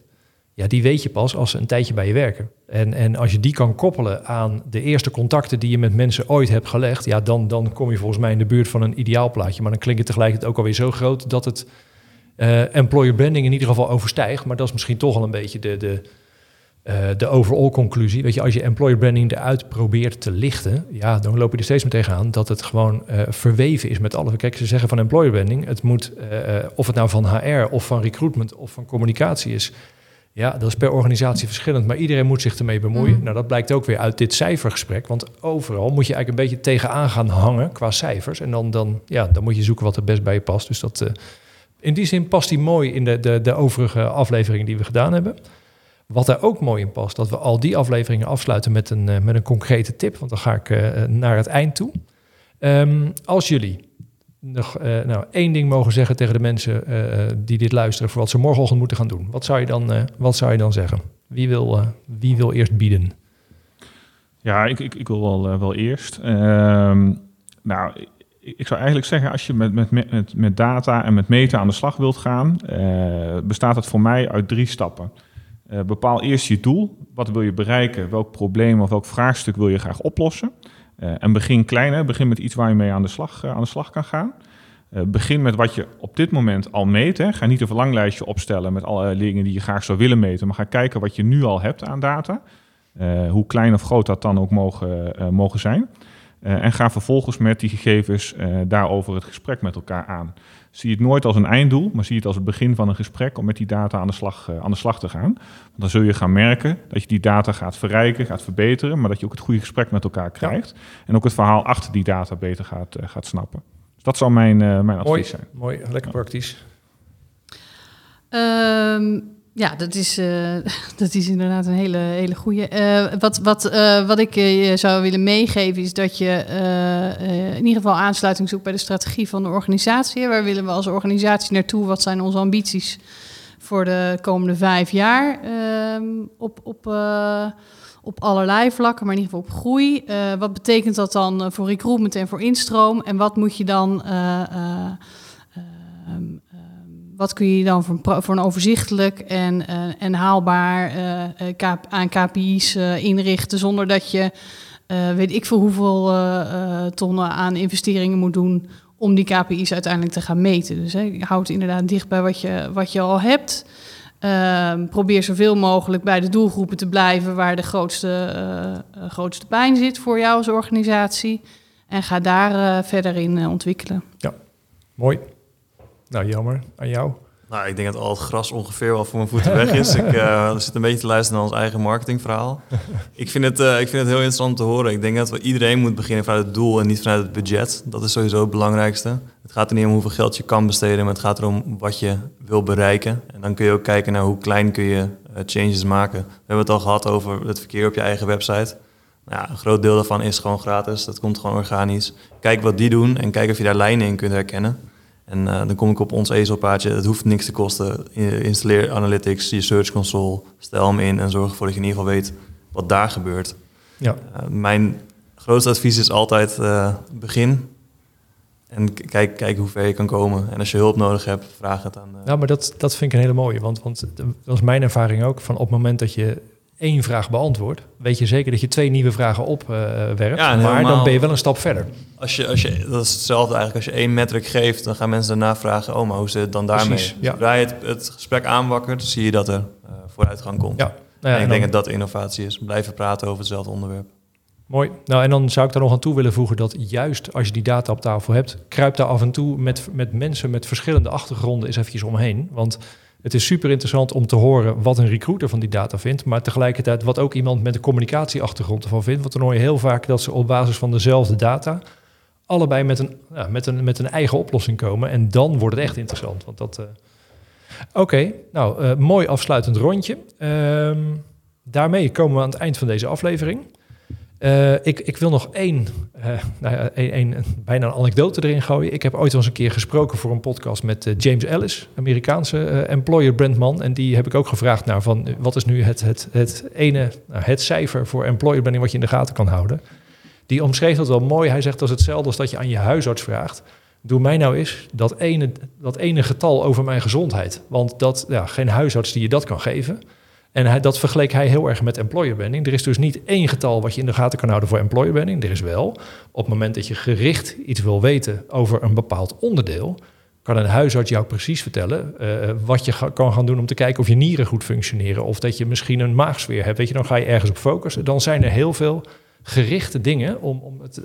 ja, die weet je pas als ze een tijdje bij je werken. En, en als je die kan koppelen aan de eerste contacten die je met mensen ooit hebt gelegd, ja, dan, dan kom je volgens mij in de buurt van een ideaalplaatje. Maar dan klinkt het tegelijkertijd ook alweer zo groot dat het uh, employer branding in ieder geval overstijgt. Maar dat is misschien toch al een beetje de, de, uh, de overall conclusie. Weet je, als je employer branding eruit probeert te lichten, ja, dan loop je er steeds meer tegenaan dat het gewoon uh, verweven is met alle. Kijk, ze zeggen van employer branding, het moet, of het nou van HR of van recruitment of van communicatie is ja, dat is per organisatie verschillend, maar iedereen moet zich ermee bemoeien. Mhm. Nou, dat blijkt ook weer uit dit cijfergesprek, want overal moet je eigenlijk een beetje tegenaan gaan hangen qua cijfers. En dan, dan, ja, dan moet je zoeken wat er best bij je past. Dus dat, in die zin past die mooi in de, de, de overige afleveringen die we gedaan hebben. Wat er ook mooi in past, dat we al die afleveringen afsluiten met een, uh, met een concrete tip, want dan ga ik uh, naar het eind toe. Um, als jullie nog nou, één ding mogen zeggen tegen de mensen die dit luisteren voor wat ze morgenochtend moeten gaan doen. Wat zou je dan, wat zou je dan zeggen? Wie wil, wie wil eerst bieden? Ja, ik, ik, ik wil wel, wel eerst. Ehm, nou, ik, zou eigenlijk zeggen, als je met, met, met, met data en met meten aan de slag wilt gaan, bestaat het voor mij uit drie stappen. bepaal eerst je doel. Wat wil je bereiken? Welk probleem of welk vraagstuk wil je graag oplossen? Uh, en begin klein, hè? begin met iets waar je mee aan de slag, aan de slag kan gaan. Begin met wat je op dit moment al meet. Hè? Ga niet een verlanglijstje opstellen met alle dingen die je graag zou willen meten, maar ga kijken wat je nu al hebt aan data. hoe klein of groot dat dan ook mogen, mogen zijn. En ga vervolgens met die gegevens daarover het gesprek met elkaar aan. Zie het nooit als een einddoel, maar zie het als het begin van een gesprek om met die data aan de slag, uh, aan de slag te gaan. Want dan zul je gaan merken dat je die data gaat verrijken, gaat verbeteren, maar dat je ook het goede gesprek met elkaar krijgt. Ja. En ook het verhaal achter die data beter gaat, uh, gaat snappen. Dus dat zou mijn, uh, mijn advies mooi, zijn. Mooi, lekker ja. praktisch. Um, ja, dat is, uh, dat is inderdaad een hele, hele goede. Uh, wat, wat, uh, wat ik je zou willen meegeven is dat je in ieder geval aansluiting zoekt bij de strategie van de organisatie. Waar willen we als organisatie naartoe? Wat zijn onze ambities voor de komende vijf jaar? Ehm, op, op, op allerlei vlakken, maar in ieder geval op groei. wat betekent dat dan voor recruitment en voor instroom? En wat moet je dan wat kun je dan voor, voor een overzichtelijk en, uh, en haalbaar uh, aan KPI's inrichten zonder dat je weet ik veel hoeveel tonnen aan investeringen moet doen om die KPI's uiteindelijk te gaan meten. Dus hè, houd inderdaad dicht bij wat je, wat je al hebt. Ehm, probeer zoveel mogelijk bij de doelgroepen te blijven waar de grootste, grootste pijn zit voor jou als organisatie. En ga daar verder in ontwikkelen. Ja, mooi. Nou, jammer. Aan jou? Nou, ik denk dat al het gras ongeveer wel voor mijn voeten weg is. ik uh, zit een beetje te luisteren naar ons eigen marketingverhaal. ik, vind het, uh, ik vind het heel interessant om te horen. Ik denk dat we iedereen moet beginnen vanuit het doel en niet vanuit het budget. Dat is sowieso het belangrijkste. Het gaat er niet om hoeveel geld je kan besteden, maar het gaat erom wat je wil bereiken. En dan kun je ook kijken naar hoe klein kun je uh, changes maken. We hebben het al gehad over het verkeer op je eigen website. Nou ja, een groot deel daarvan is gewoon gratis. Dat komt gewoon organisch. Kijk wat die doen en kijk of je daar lijnen in kunt herkennen. En uh, dan kom ik op ons ezelpaadje. Het hoeft niks te kosten. Installeer Analytics, je Search Console, stel hem in en zorg ervoor dat je in ieder geval weet wat daar gebeurt. Ja. Uh, mijn grootste advies is altijd uh, begin. En kijk, kijk hoe ver je kan komen. En als je hulp nodig hebt, vraag het aan. Nou, maar dat, dat vind ik een hele mooie. Want, want dat is mijn ervaring ook. Van op het moment dat je één vraag beantwoordt, weet je zeker dat je twee nieuwe vragen opwerpt. Uh, ja, maar helemaal, dan ben je wel een stap verder. Als je, als je, dat is hetzelfde eigenlijk. Als je één metric geeft, dan gaan mensen daarna vragen: Oh, maar hoe zit het dan daarmee? Precies, ja. Zodra je het, het gesprek aanwakkert, zie je dat er uh, vooruitgang komt. Ja. Nou ja, en ik en denk dat dat innovatie is. Blijven praten over hetzelfde onderwerp. Mooi. Nou, en dan zou ik daar nog aan toe willen voegen dat juist als je die data op tafel hebt, kruip daar af en toe met, met mensen met verschillende achtergronden eens eventjes omheen. Want het is super interessant om te horen wat een recruiter van die data vindt, maar tegelijkertijd wat ook iemand met een communicatieachtergrond ervan vindt. Want dan hoor je heel vaak dat ze op basis van dezelfde data allebei met een, met een, met een eigen oplossing komen. En dan wordt het echt interessant. Want dat. eh, Oké, nou, eh, mooi afsluitend rondje. Ehm, daarmee komen we aan het eind van deze aflevering. Eh, ik, ik wil nog één, eh, nou bijna een anekdote erin gooien. Ik heb ooit eens een keer gesproken voor een podcast met eh, James Ellis, Amerikaanse employer brandman. En die heb ik ook gevraagd naar van wat is nu het, het, het ene, nou, het cijfer voor employer branding wat je in de gaten kan houden. Die omschreef dat wel mooi. Hij zegt dat is hetzelfde als dat je aan je huisarts vraagt. Doe mij nou eens dat ene, dat ene getal over mijn gezondheid. Want dat, ja, geen huisarts die je dat kan geven. En dat vergeleek hij heel erg met employer branding. Er is dus niet één getal wat je in de gaten kan houden voor employer branding. Er is wel, op het moment dat je gericht iets wil weten over een bepaald onderdeel, kan een huisarts jou precies vertellen uh, wat je kan gaan doen om te kijken of je nieren goed functioneren. Of dat je misschien een maagsfeer hebt. Weet je, dan ga je ergens op focussen. Dan zijn er heel veel gerichte dingen om, om, het,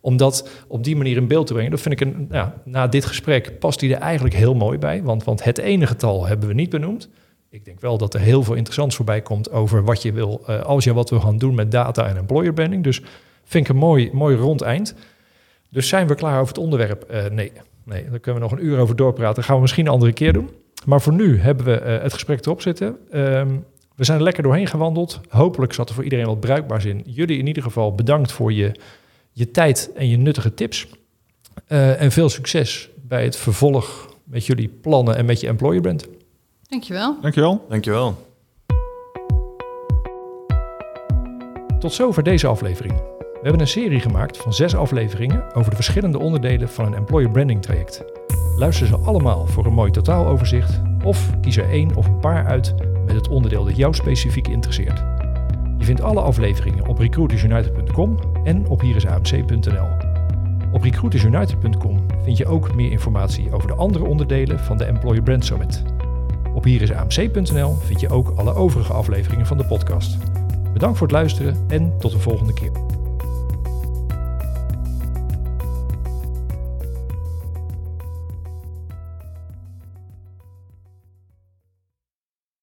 om, dat op die manier in beeld te brengen. Dat vind ik een, na dit gesprek past die er eigenlijk heel mooi bij. Want, want het ene getal hebben we niet benoemd. Ik denk wel dat er heel veel interessants voorbij komt over wat je wil, uh, als je wat wil gaan doen met data en employer branding. Dus vind ik een mooi, mooi rond eind. Dus zijn we klaar over het onderwerp? Uh, nee. nee, daar kunnen we nog een uur over doorpraten. Dat gaan we misschien een andere keer doen. Maar voor nu hebben we uh, het gesprek erop zitten. Um, we zijn er lekker doorheen gewandeld. Hopelijk zat er voor iedereen wat bruikbaars in. Jullie in ieder geval bedankt voor je, je tijd en je nuttige tips. En veel succes bij het vervolg met jullie plannen en met je employer brand. Dankjewel. Dankjewel. Dankjewel. Tot zover deze aflevering. We hebben een serie gemaakt van zes afleveringen over de verschillende onderdelen van een employer branding traject. Luister ze allemaal voor een mooi totaaloverzicht of kies er één of een paar uit met het onderdeel dat jou specifiek interesseert. Je vindt alle afleveringen op recruitersunited.com en op hierisamc.nl. Op recruitersunited.com vind je ook meer informatie over de andere onderdelen van de Employer Brand Summit. Op hierisamc.nl vind je ook alle overige afleveringen van de podcast. Bedankt voor het luisteren en tot de volgende keer.